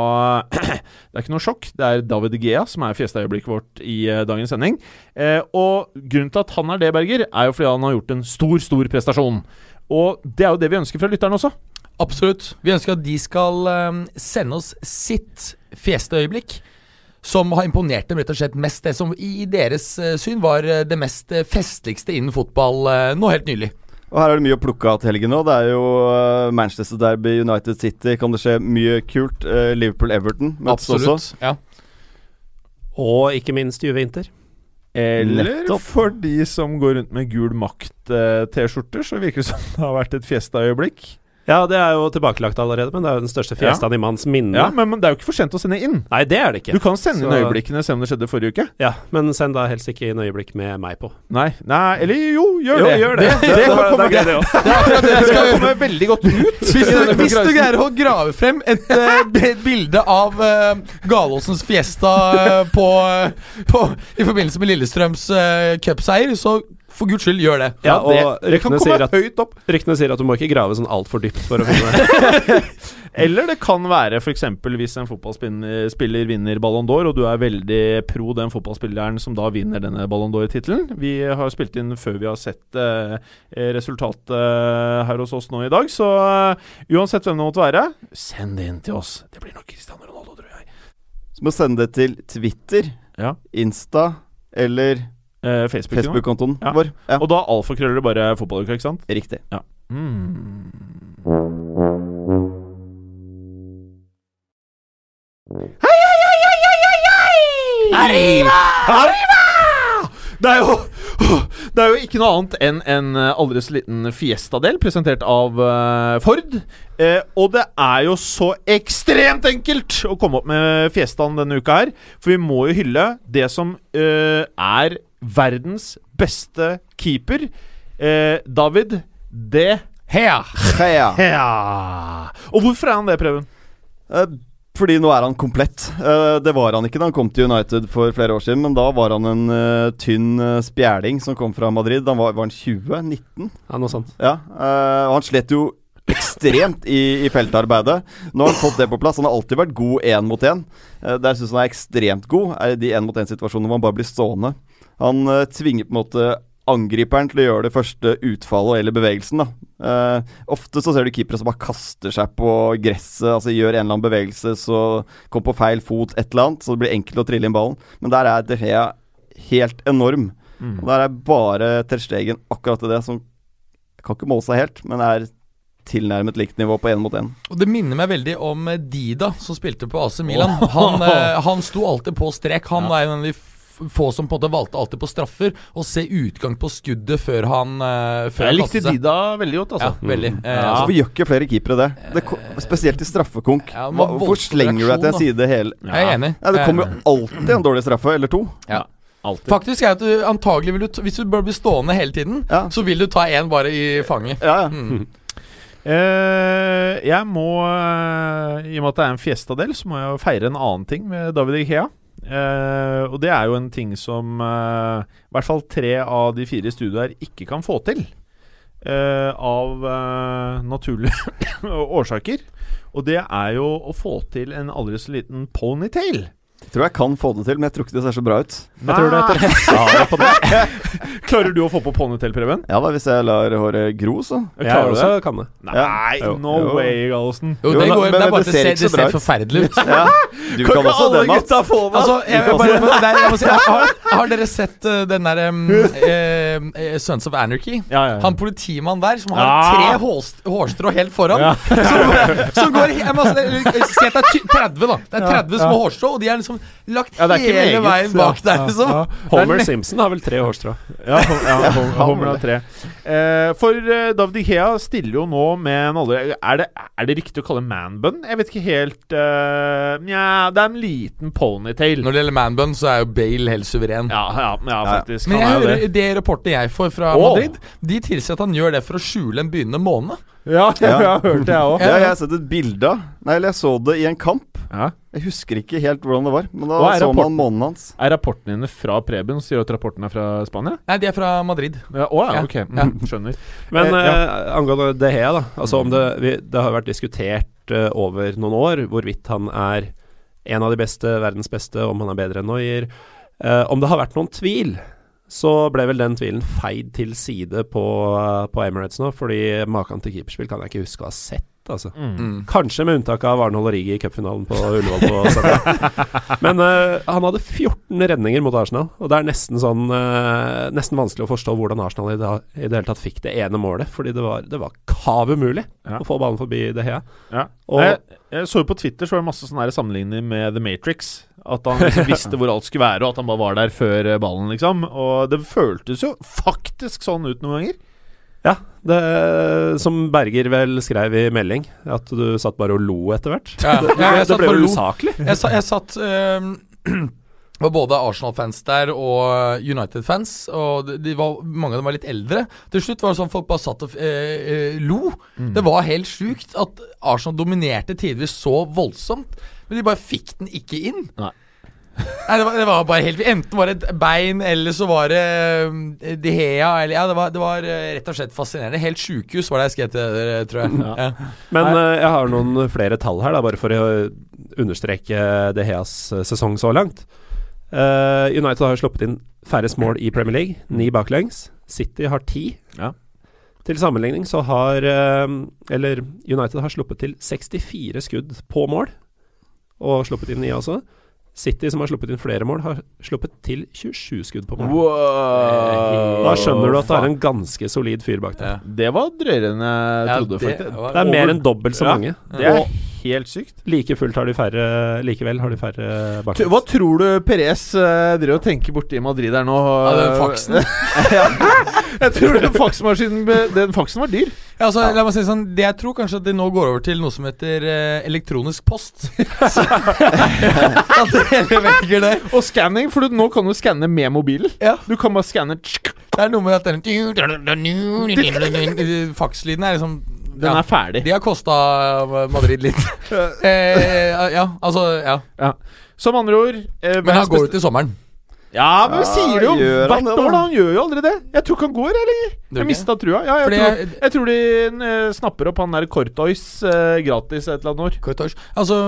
Det er ikke noe sjokk, det er David Gea som er Fiesta-øyeblikket vårt i eh, dagens sending. Og grunnen til at han er det, Berger, er jo fordi han har gjort en stor, stor prestasjon. Og det er jo det vi ønsker fra lytterne også. Absolutt. Vi ønsker at de skal sende oss sitt Fiesta-øyeblikk. Som har imponert dem rett og slett mest. Det som i deres eh, syn var eh, det mest eh, festligste innen fotball nå helt nylig. Og her er det mye å plukke av til helgen nå. Det er jo Manchester Derby, United City. Kan det skje mye kult? Liverpool-Everton møtes også. Ja. Og ikke minst Juve Inter. Eller Nettopp. for de som går rundt med gul makt-T-skjorter, så virker det som det har vært et Fiesta-øyeblikk. Ja, det er jo tilbakelagt allerede, men det er jo den største fiestaen i manns minne. Ja, men, men det er jo ikke for sent å sende inn. Nei, det er det ikke. Du kan sende inn øyeblikkene, se om det skjedde forrige uke. Ja, men send da helst ikke inn øyeblikk med meg på. Nei, nei eller jo, gjør Jo, det. gjør det. Det, det, kan komme, det det. Det det det skal komme veldig godt ut. Hvis du, hvis du greier å grave frem et, eh, et bilde av uh, Galåsens Fiesta eh, på, på, i forbindelse med Lillestrøms uh, cupseier, så for guds skyld, gjør det. Ja, og det kan ryktene komme sier, at, høyt opp. ryktene sier at du må ikke grave sånn altfor dypt for å finne det. Eller det kan være f.eks. hvis en fotballspiller vinner Ballon d'Or, og du er veldig pro den fotballspilleren som da vinner denne Ballon d'Or-tittelen. Vi har spilt inn før vi har sett eh, resultatet her hos oss nå i dag, så eh, uansett hvem det måtte være, send det inn til oss. Det blir nok Cristiano Ronaldo, tror jeg. Så må sende det til Twitter, Ja. Insta eller Eh, Facebook-kontoen Ja. vår. Ja, Og da alfakrøller det bare fotballuka, ikke sant? riktig. Mm. Det er jo Det er jo ikke noe annet enn en eh, aldri så liten Fiesta-del, presentert av eh, Ford. Eh, og det er jo så ekstremt enkelt å komme opp med Fiestaen denne uka her. For vi må jo hylle det som eh, er verdens beste keeper. Eh, David De Hea! Heia. Hea. Og hvorfor er han det, Preben? Eh, fordi nå er han komplett. Eh, det var han ikke da han kom til United for flere år siden, men da var han en eh, tynn uh, spjæling som kom fra Madrid. Da var, var han 20? 19? Ja, noe sånt. Ja. eh, og han slet jo ekstremt i, i feltarbeidet. Nå har han fått det på plass. Han har alltid vært god én mot én. Uh, der syns han er ekstremt god, er i de én mot én-situasjonene hvor han bare blir stående. Han uh, tvinger på en måte angriperen til å gjøre det første utfallet eller bevegelsen. Eh, ofte så ser du keepere som bare kaster seg på gresset, altså gjør en eller annen bevegelse, så kommer på feil fot, et eller annet, så det blir enkelt å trille inn ballen. Men der er De Gea helt enorm. Mm. Og der er bare Terstegen akkurat det som Kan ikke måle seg helt, men er tilnærmet likt nivå på én mot én. Det minner meg veldig om Dida, som spilte på AC Milan. Han, eh, han sto alltid på strek. Han er jo en av de få som på en måte valgte alltid på straffer, og se utgang på skuddet før han uh, før Jeg likte de da veldig godt, Ja, veldig. Mm. Uh, Ja. altså, Hvorfor gjør ikke flere keepere det? det spesielt i straffekonk. Ja, hvorfor slenger du deg til en side hele jeg er enig. ja, Det kommer jo alltid en dårlig straffe, eller to. ja. Altid. Faktisk er at du antagelig vil du Hvis du bør bli stående hele tiden, Ja. så vil du ta én bare i fanget. Ja, ja. Mm. Uh, jeg må, uh, i og med at det er en Fiesta-del, så må jeg jo feire en annen ting med David Igea. Eh, og det er jo en ting som uh, i hvert fall tre av de fire i studio her ikke kan få til. Uh, av naturlige årsaker. Og det er jo å få til en aldri så liten ponytail. Jeg tror jeg kan få det til, men jeg tror ikke det ser så bra ut. Jeg tror det ja, på det. Klarer du å få på ponytail, Preben? Ja da, hvis jeg lar håret gro, så. Jeg Klarer også det? kan det. Nei, Jo. no Jo. way, Gallosen. Jo, det går, men det er det bare det ser ser, ikke så det ser forferdelig ut. Ja. Du kan også det, Mats. Altså, jeg, jeg, bare, der, jeg må si, har, har dere sett uh, den der um, uh, eh, Sons of Anarchy. Ja, ja, ja. Han politimannen der som har Ja. tre hås- hårstrå helt foran. Som, som går jeg må, at det er 30, da. Det er 30 små hårstrå, og de er liksom lagt Ja, hele meget. veien bak der. Liksom. ja. Homer Det er Simpson har vel tre hårstrå. Ja, Hom- ja, Homer har tre. Eh, for uh, David Ikea stiller jo nå med en alder Er det, er det riktig å kalle manbun? Jeg vet ikke helt uh, Nja, det er en liten ponytail. Når det gjelder manbun, så er jo Bale helt suveren. Ja, ja, ja, faktisk. Men jeg er hører det. det rapportene jeg får fra oh. Madrid, de tilsier at han gjør det for å skjule en begynnende måne. Ja, ja, Ja. hørte jeg òg. Det har jeg sett et bilde av. Nei, eller jeg så det i en kamp. Ja. Jeg husker ikke helt hvordan det var, men da så rapporten? man månen hans. Er rapportene dine fra Preben? Sier du at rapporten er fra Spania? Nei, de er fra Madrid. Ja, å ja, Ja. ok. Mm, Ja. Skjønner. Men Eh, ja. eh, angående De Hea, da. Altså om det, vi, det har vært diskutert eh, over noen år hvorvidt han er en av de beste, verdens beste, om han er bedre enn Noyer. Eh, om det har vært noen tvil, så ble vel den tvilen feid til side på, eh, på Emirates nå, fordi maken til keeperspill kan jeg ikke huske å ha sett. Altså. Mm. Kanskje med unntak av Arnold Rigi i cupfinalen på Ullevål på. Men uh, han hadde 14 redninger mot Arsenal, og det er nesten sånn uh, Nesten vanskelig å forstå hvordan Arsenal i det, i det hele tatt fikk det ene målet, fordi det var, det var kav umulig Ja. å få ballen forbi De Hea. Ja. Og- jeg, jeg så jo på Twitter så var det masse sånne sammenligninger med The Matrix. At han liksom visste hvor alt skulle være, og at han bare var der før eh, ballen, liksom. Og det føltes jo faktisk sånn ut noen ganger. Ja, det som Berger vel skrev i melding, at du satt bare og lo etter hvert. Ja, Det, det, det ble jo usaklig. Jeg, sa, jeg satt Det var både Arsenal-fans der og United-fans. Og de, de var, mange av dem var litt eldre. Til slutt var det sånn folk bare satt og eh, eh, lo. Det var helt sjukt at Arsenal dominerte tidvis så voldsomt. Men de bare fikk den ikke inn. Nei. Nei, det var, det var bare helt Enten var det et bein, eller så var det eh, De Hea. Eller, ja, det var, det var eh, rett og slett fascinerende. Helt sjukehus var det jeg skrev til dere, tror jeg. Ja. Men uh, jeg har noen flere tall her, da, bare for å understreke De Heas eh, sesong så langt. Eh, United har sluppet inn færrest mål i Premier League, ni baklengs. City har ti. Ja. Til sammenligning så har eh, Eller United har sluppet til 64 skudd på mål, og sluppet inn ni også. City, som har sluppet inn flere mål, har sluppet til 27 skudd på mål. Da skjønner du at det er en ganske solid fyr bak der. Ja. Det var drøyere enn jeg Ja, trodde. det faktisk. var- Det er mer enn dobbelt så Ja. mange. Det er helt sykt. Like fullt har de færre Likevel har de færre baklengs. Hva tror du Perez uh, driver og tenker borte i Madrid her nå? Ja, den faksen. jeg tror den faksmaskinen Den faksen var dyr. Ja, altså, la meg si sånn Det jeg tror kanskje at de nå går over til noe som heter uh, elektronisk post. At de heller velger det. Og skanning, for du, nå kan du skanne med mobilen. Ja. Du kan bare skanne Det er noe med at den Fakslyden er liksom Den ja, er ferdig. De har kosta Madrid litt. eh, ja, altså Ja. Ja. Som andre ord eh, Men han går ut i sommeren. Ja, men Ja, sier det jo hvert det, år, da. Han gjør jo aldri det. Jeg tror ikke han går jeg lenger. Jeg mista trua. Ja, jeg, Fordi tror, jeg- jeg tror de eh, snapper opp han der Kortois eh, gratis et eller annet år. Cortois Altså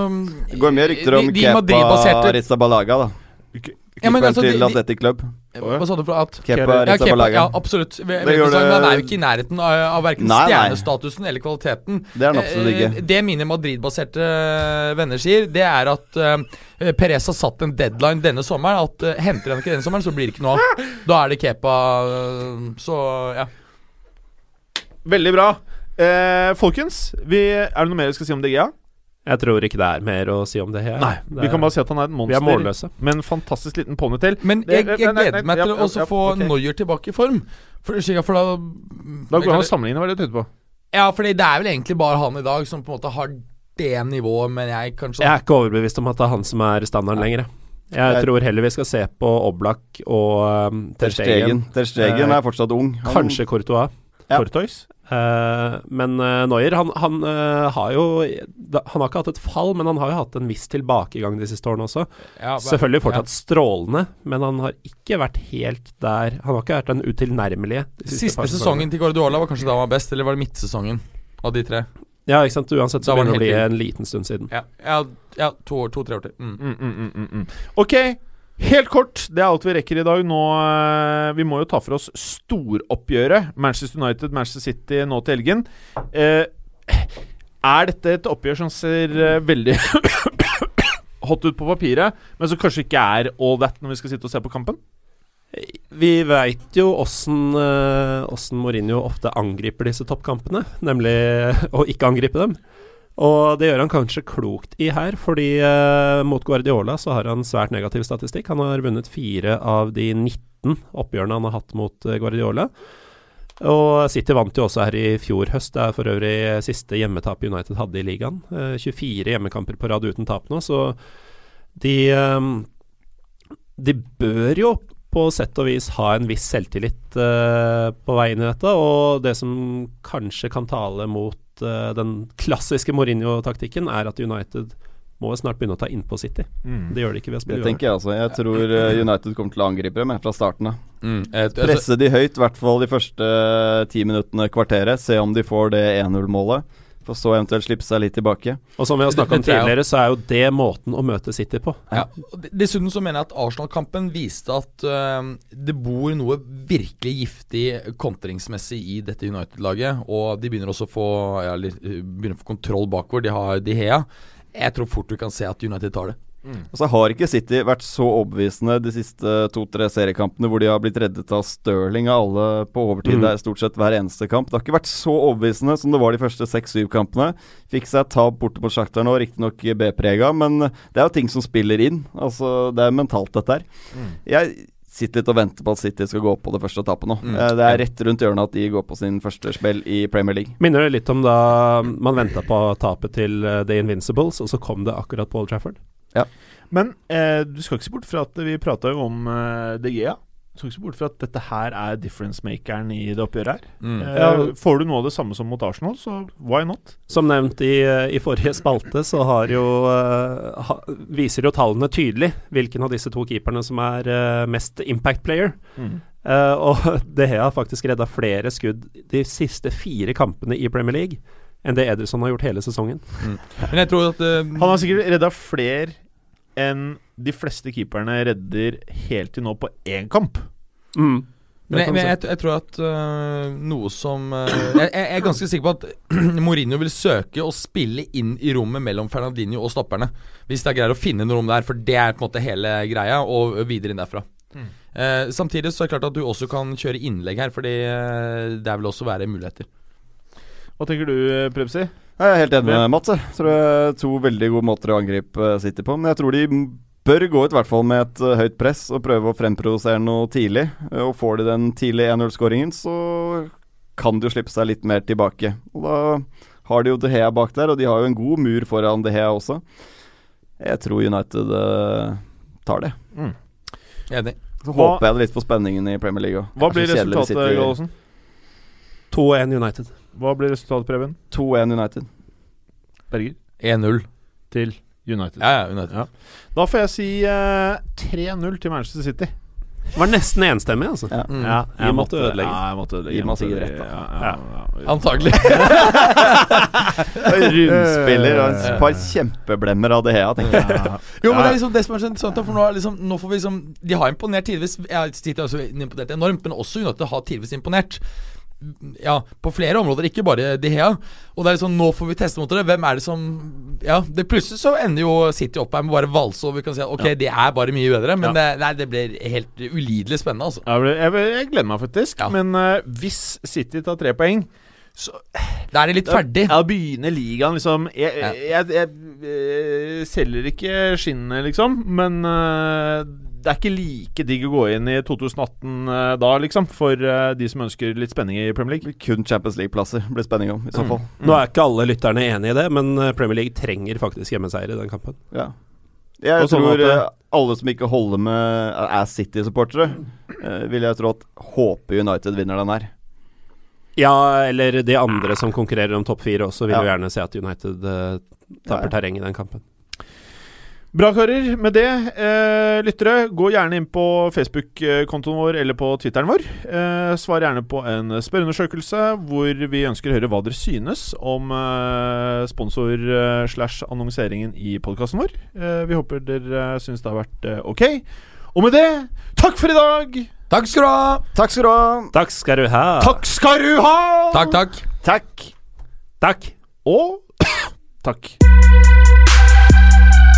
Det går mye rykter om Kepa Rizabalaga, da. Ja, men Keeperen altså, de- til de- Athletic Club. Hva sa du for at Kepa ja, Kepa, Rizabalaga. ja, absolutt. Ve- Det gjør det- men han er jo ikke i nærheten av, av verken Nei, nei. stjernestatusen eller kvaliteten. Det er han absolutt Eh, ikke. Det mine Madrid-baserte eh, venner sier, det er at uh, Perez har satt en deadline denne sommeren. At uh, henter han ikke denne sommeren, så blir det ikke noe av. Da er det Kepa Uh, Så ja. Veldig bra. Eh, folkens, vi, er det noe mer vi skal si om DGA? Jeg tror ikke det er mer å si om det her. Nei. det Vi kan bare si at han er et vi er målløse. Med en fantastisk liten ponytail. Men jeg, jeg gleder meg til å også få okay. Noyer tilbake i form. For, for da Da går han og sammenligner, sammenligne, hva er det du på? Ja, for det er vel egentlig bare han i dag som på en måte har det nivået, men jeg kanskje Jeg er ikke overbevist om at det er han som er standarden lenger. jeg. Tror heller vi skal se på Oblak og um, Ter. Stegen. Ter Stegen Eh, er fortsatt ung. Han- Kanskje Courtois. Ja. Kortois? Eh, men uh, Neuer, han, han eh, har jo Han har ikke hatt et fall, men han har jo hatt en viss tilbakegang de siste årene også. ja, Selvfølgelig fortsatt strålende, men han har ikke vært helt der Han har ikke vært den utilnærmelige. de Siste siste sesongen til Guardiola var kanskje da han var best, eller var det midtsesongen av de tre? Ja, ikke sant. Uansett så begynner det å bli en liten stund siden. Ja, ja, ja to-tre to, år til. Mm. Mm, mm, mm, mm, mm. Ok, helt kort. Det er alt vi rekker i dag. Nå, eh, Vi må jo ta for oss storoppgjøret. Manchester United, Manchester City nå til helgen. Eh, er dette et oppgjør som ser eh, veldig hot ut på papiret, men som kanskje ikke er all that når vi skal sitte og se på kampen? Vi veit jo eh, åssen Mourinho ofte angriper disse toppkampene, nemlig å ikke angripe dem. Og det gjør han kanskje klokt i her, fordi eh, mot Guardiola så har han svært negativ statistikk. Han har vunnet fire av de 19 oppgjørene han har hatt mot eh, Guardiola. Og City vant jo også her i fjor høst. Det er for øvrig siste hjemmetap United hadde i ligaen. Eh, 24 hjemmekamper på rad uten tap nå, så de eh, De bør jo på sett og vis ha en viss selvtillit eh, på vei inn i dette. Og det som kanskje kan tale mot eh, den klassiske Mourinho-taktikken, er at United må snart begynne å ta innpå City. Det gjør de ikke ved å Det spille tenker jeg altså. Jeg tror eh, United kommer til å angripe dem fra starten av. Mm, Presse de høyt, i hvert fall de første eh, ti minuttene, kvarteret. Se om de får det 1-0-målet. For så eventuelt slippe seg litt tilbake. Og som vi har snakka om tidligere, så er jo det måten å møte City på. Ja. Dessuten så mener jeg at Arsenal-kampen viste at uh, det bor noe virkelig giftig kontringsmessig i dette United-laget. Og de begynner også å få, ja, begynner å få kontroll bakover. De har Dehea. Jeg tror fort du kan se at United tar det. Og så har ikke City vært så overbevisende de siste to-tre seriekampene hvor de har blitt reddet av Stirling av alle på overtid. Mm. Det er stort sett hver eneste kamp. Det har ikke vært så overbevisende som det var de første seks-syv kampene. Fikk seg tap borte mot Shakhtar nå, riktignok B-prega, men det er jo ting som spiller inn. Altså, Det er mentalt, dette her. Jeg sitter litt og venter på at City skal gå på det første tapet nå. Mm. Eh, Det er rett rundt hjørnet at de går på sin første spill i Premier League. Minner det litt om da man venta på tapet til eh, The Invincibles, og så kom det akkurat Paul Trafford? Men eh, du skal ikke se bort fra at vi prata jo om eh, De Gea. Du skal ikke se bort fra at dette her er difference-makeren i det oppgjøret her. Mm. Eh, Ja. Får du noe av det samme som mot Arsenal, så why not? Som nevnt i, i forrige spalte, så har jo, eh, ha, viser jo tallene tydelig hvilken av disse to keeperne som er eh, mest impact player. Eh, og De Gea har faktisk redda flere skudd de siste fire kampene i Premier League enn det Ederson har gjort hele sesongen. Men jeg tror at uh, Han har sikkert redda flere enn de fleste keeperne redder helt til nå på én kamp. Mm. Men, jeg, men jeg, jeg tror at øh, noe som øh, jeg, jeg er ganske sikker på at Mourinho vil søke å spille inn i rommet mellom Fernandinho og stopperne. Hvis det er greier å finne noe rom der, for det er på en måte hele greia, og videre inn derfra. Eh, samtidig så er det klart at du også kan kjøre innlegg her, Fordi eh, det vil også være muligheter. Hva tenker du, Prebzi? Jeg er helt enig med Mats. Jeg tror det er to veldig gode måter å angripe eh, City på. Men jeg tror de bør gå ut i hvert fall med et eh, høyt press og prøve å fremprodusere noe tidlig. Eh, Og får de den tidlige 1-0-skåringen, så kan de jo slippe seg litt mer tilbake. Og da har de jo De Hea bak der, og de har jo en god mur foran De Hea også. Jeg tror United tar det. Enig. Så Hva- håper jeg det litt på spenningen i Premier League òg. Hva blir resultatet, Gallosen? 2-1 United. Hva blir resultatet, Preben? 2-1 United. Berger? 1-0. Til United. Ja, ja, United. Ja. Da får jeg si uh, 3-0 til Manchester City. Det var nesten enstemmig, altså. Ja. Mm. Ja, jeg, måtte ødelegge. Ja, jeg måtte ødelegge. Gi meg sikkert rett, da. Ja, ja, ja. Antagelig. Rundspiller og et par kjempeblemmer av det Hea, tenker jeg. Jo, men det er liksom det som er sånn interessant, for nå, er liksom, nå får vi liksom De har imponert tidvis. Jeg har også imponert enormt, men også United har tidvis imponert. Ja, på flere områder, ikke bare De Hea. Og det er liksom, nå får vi teste mot det. Hvem er det som Ja, det plutselig så ender jo City opp her med bare valse, og vi kan si at ok, det er bare mye bedre, men Ja. det, nei, det blir helt ulidelig spennende, altså. Jeg, jeg, jeg gleder meg faktisk. Ja. Men uh, hvis City tar tre poeng, så Da er det litt ferdig. Ja, begynner ligaen liksom Jeg, Ja. jeg, jeg, eh, selger ikke skinnet, liksom, men eh, det er ikke like digg å gå inn i 2018 eh, da, liksom, for eh, de som ønsker litt spenning i Premier League. Kun Champions League-plasser blir spenning om, i så fall. Nå er ikke alle lytterne enig i det, men eh, Premier League trenger faktisk hjemmeseier i den kampen. Ja. Jeg sånn tror eh, alle som ikke holder med er City-supportere, vil jeg tro at håper United vinner den her. Ja, eller de andre som konkurrerer om topp fire også, vil Ja. jo gjerne se at United uh, taper Ja, ja. terreng i den kampen. Bra, karer. Med det, eh, lyttere, gå gjerne inn på Facebook-kontoen vår eller på Twitteren vår. Eh, svar gjerne på en spørreundersøkelse hvor vi ønsker å høre hva dere synes om eh, sponsor eh, i podkasten vår. Eh, vi håper dere syns det har vært eh, ok. Og med det, takk for i dag! Takk skal du ha! Takk skal du ha! Takk skal du ha. Takk skal du ha! Takk, takk. Takk! Takk. Og takk.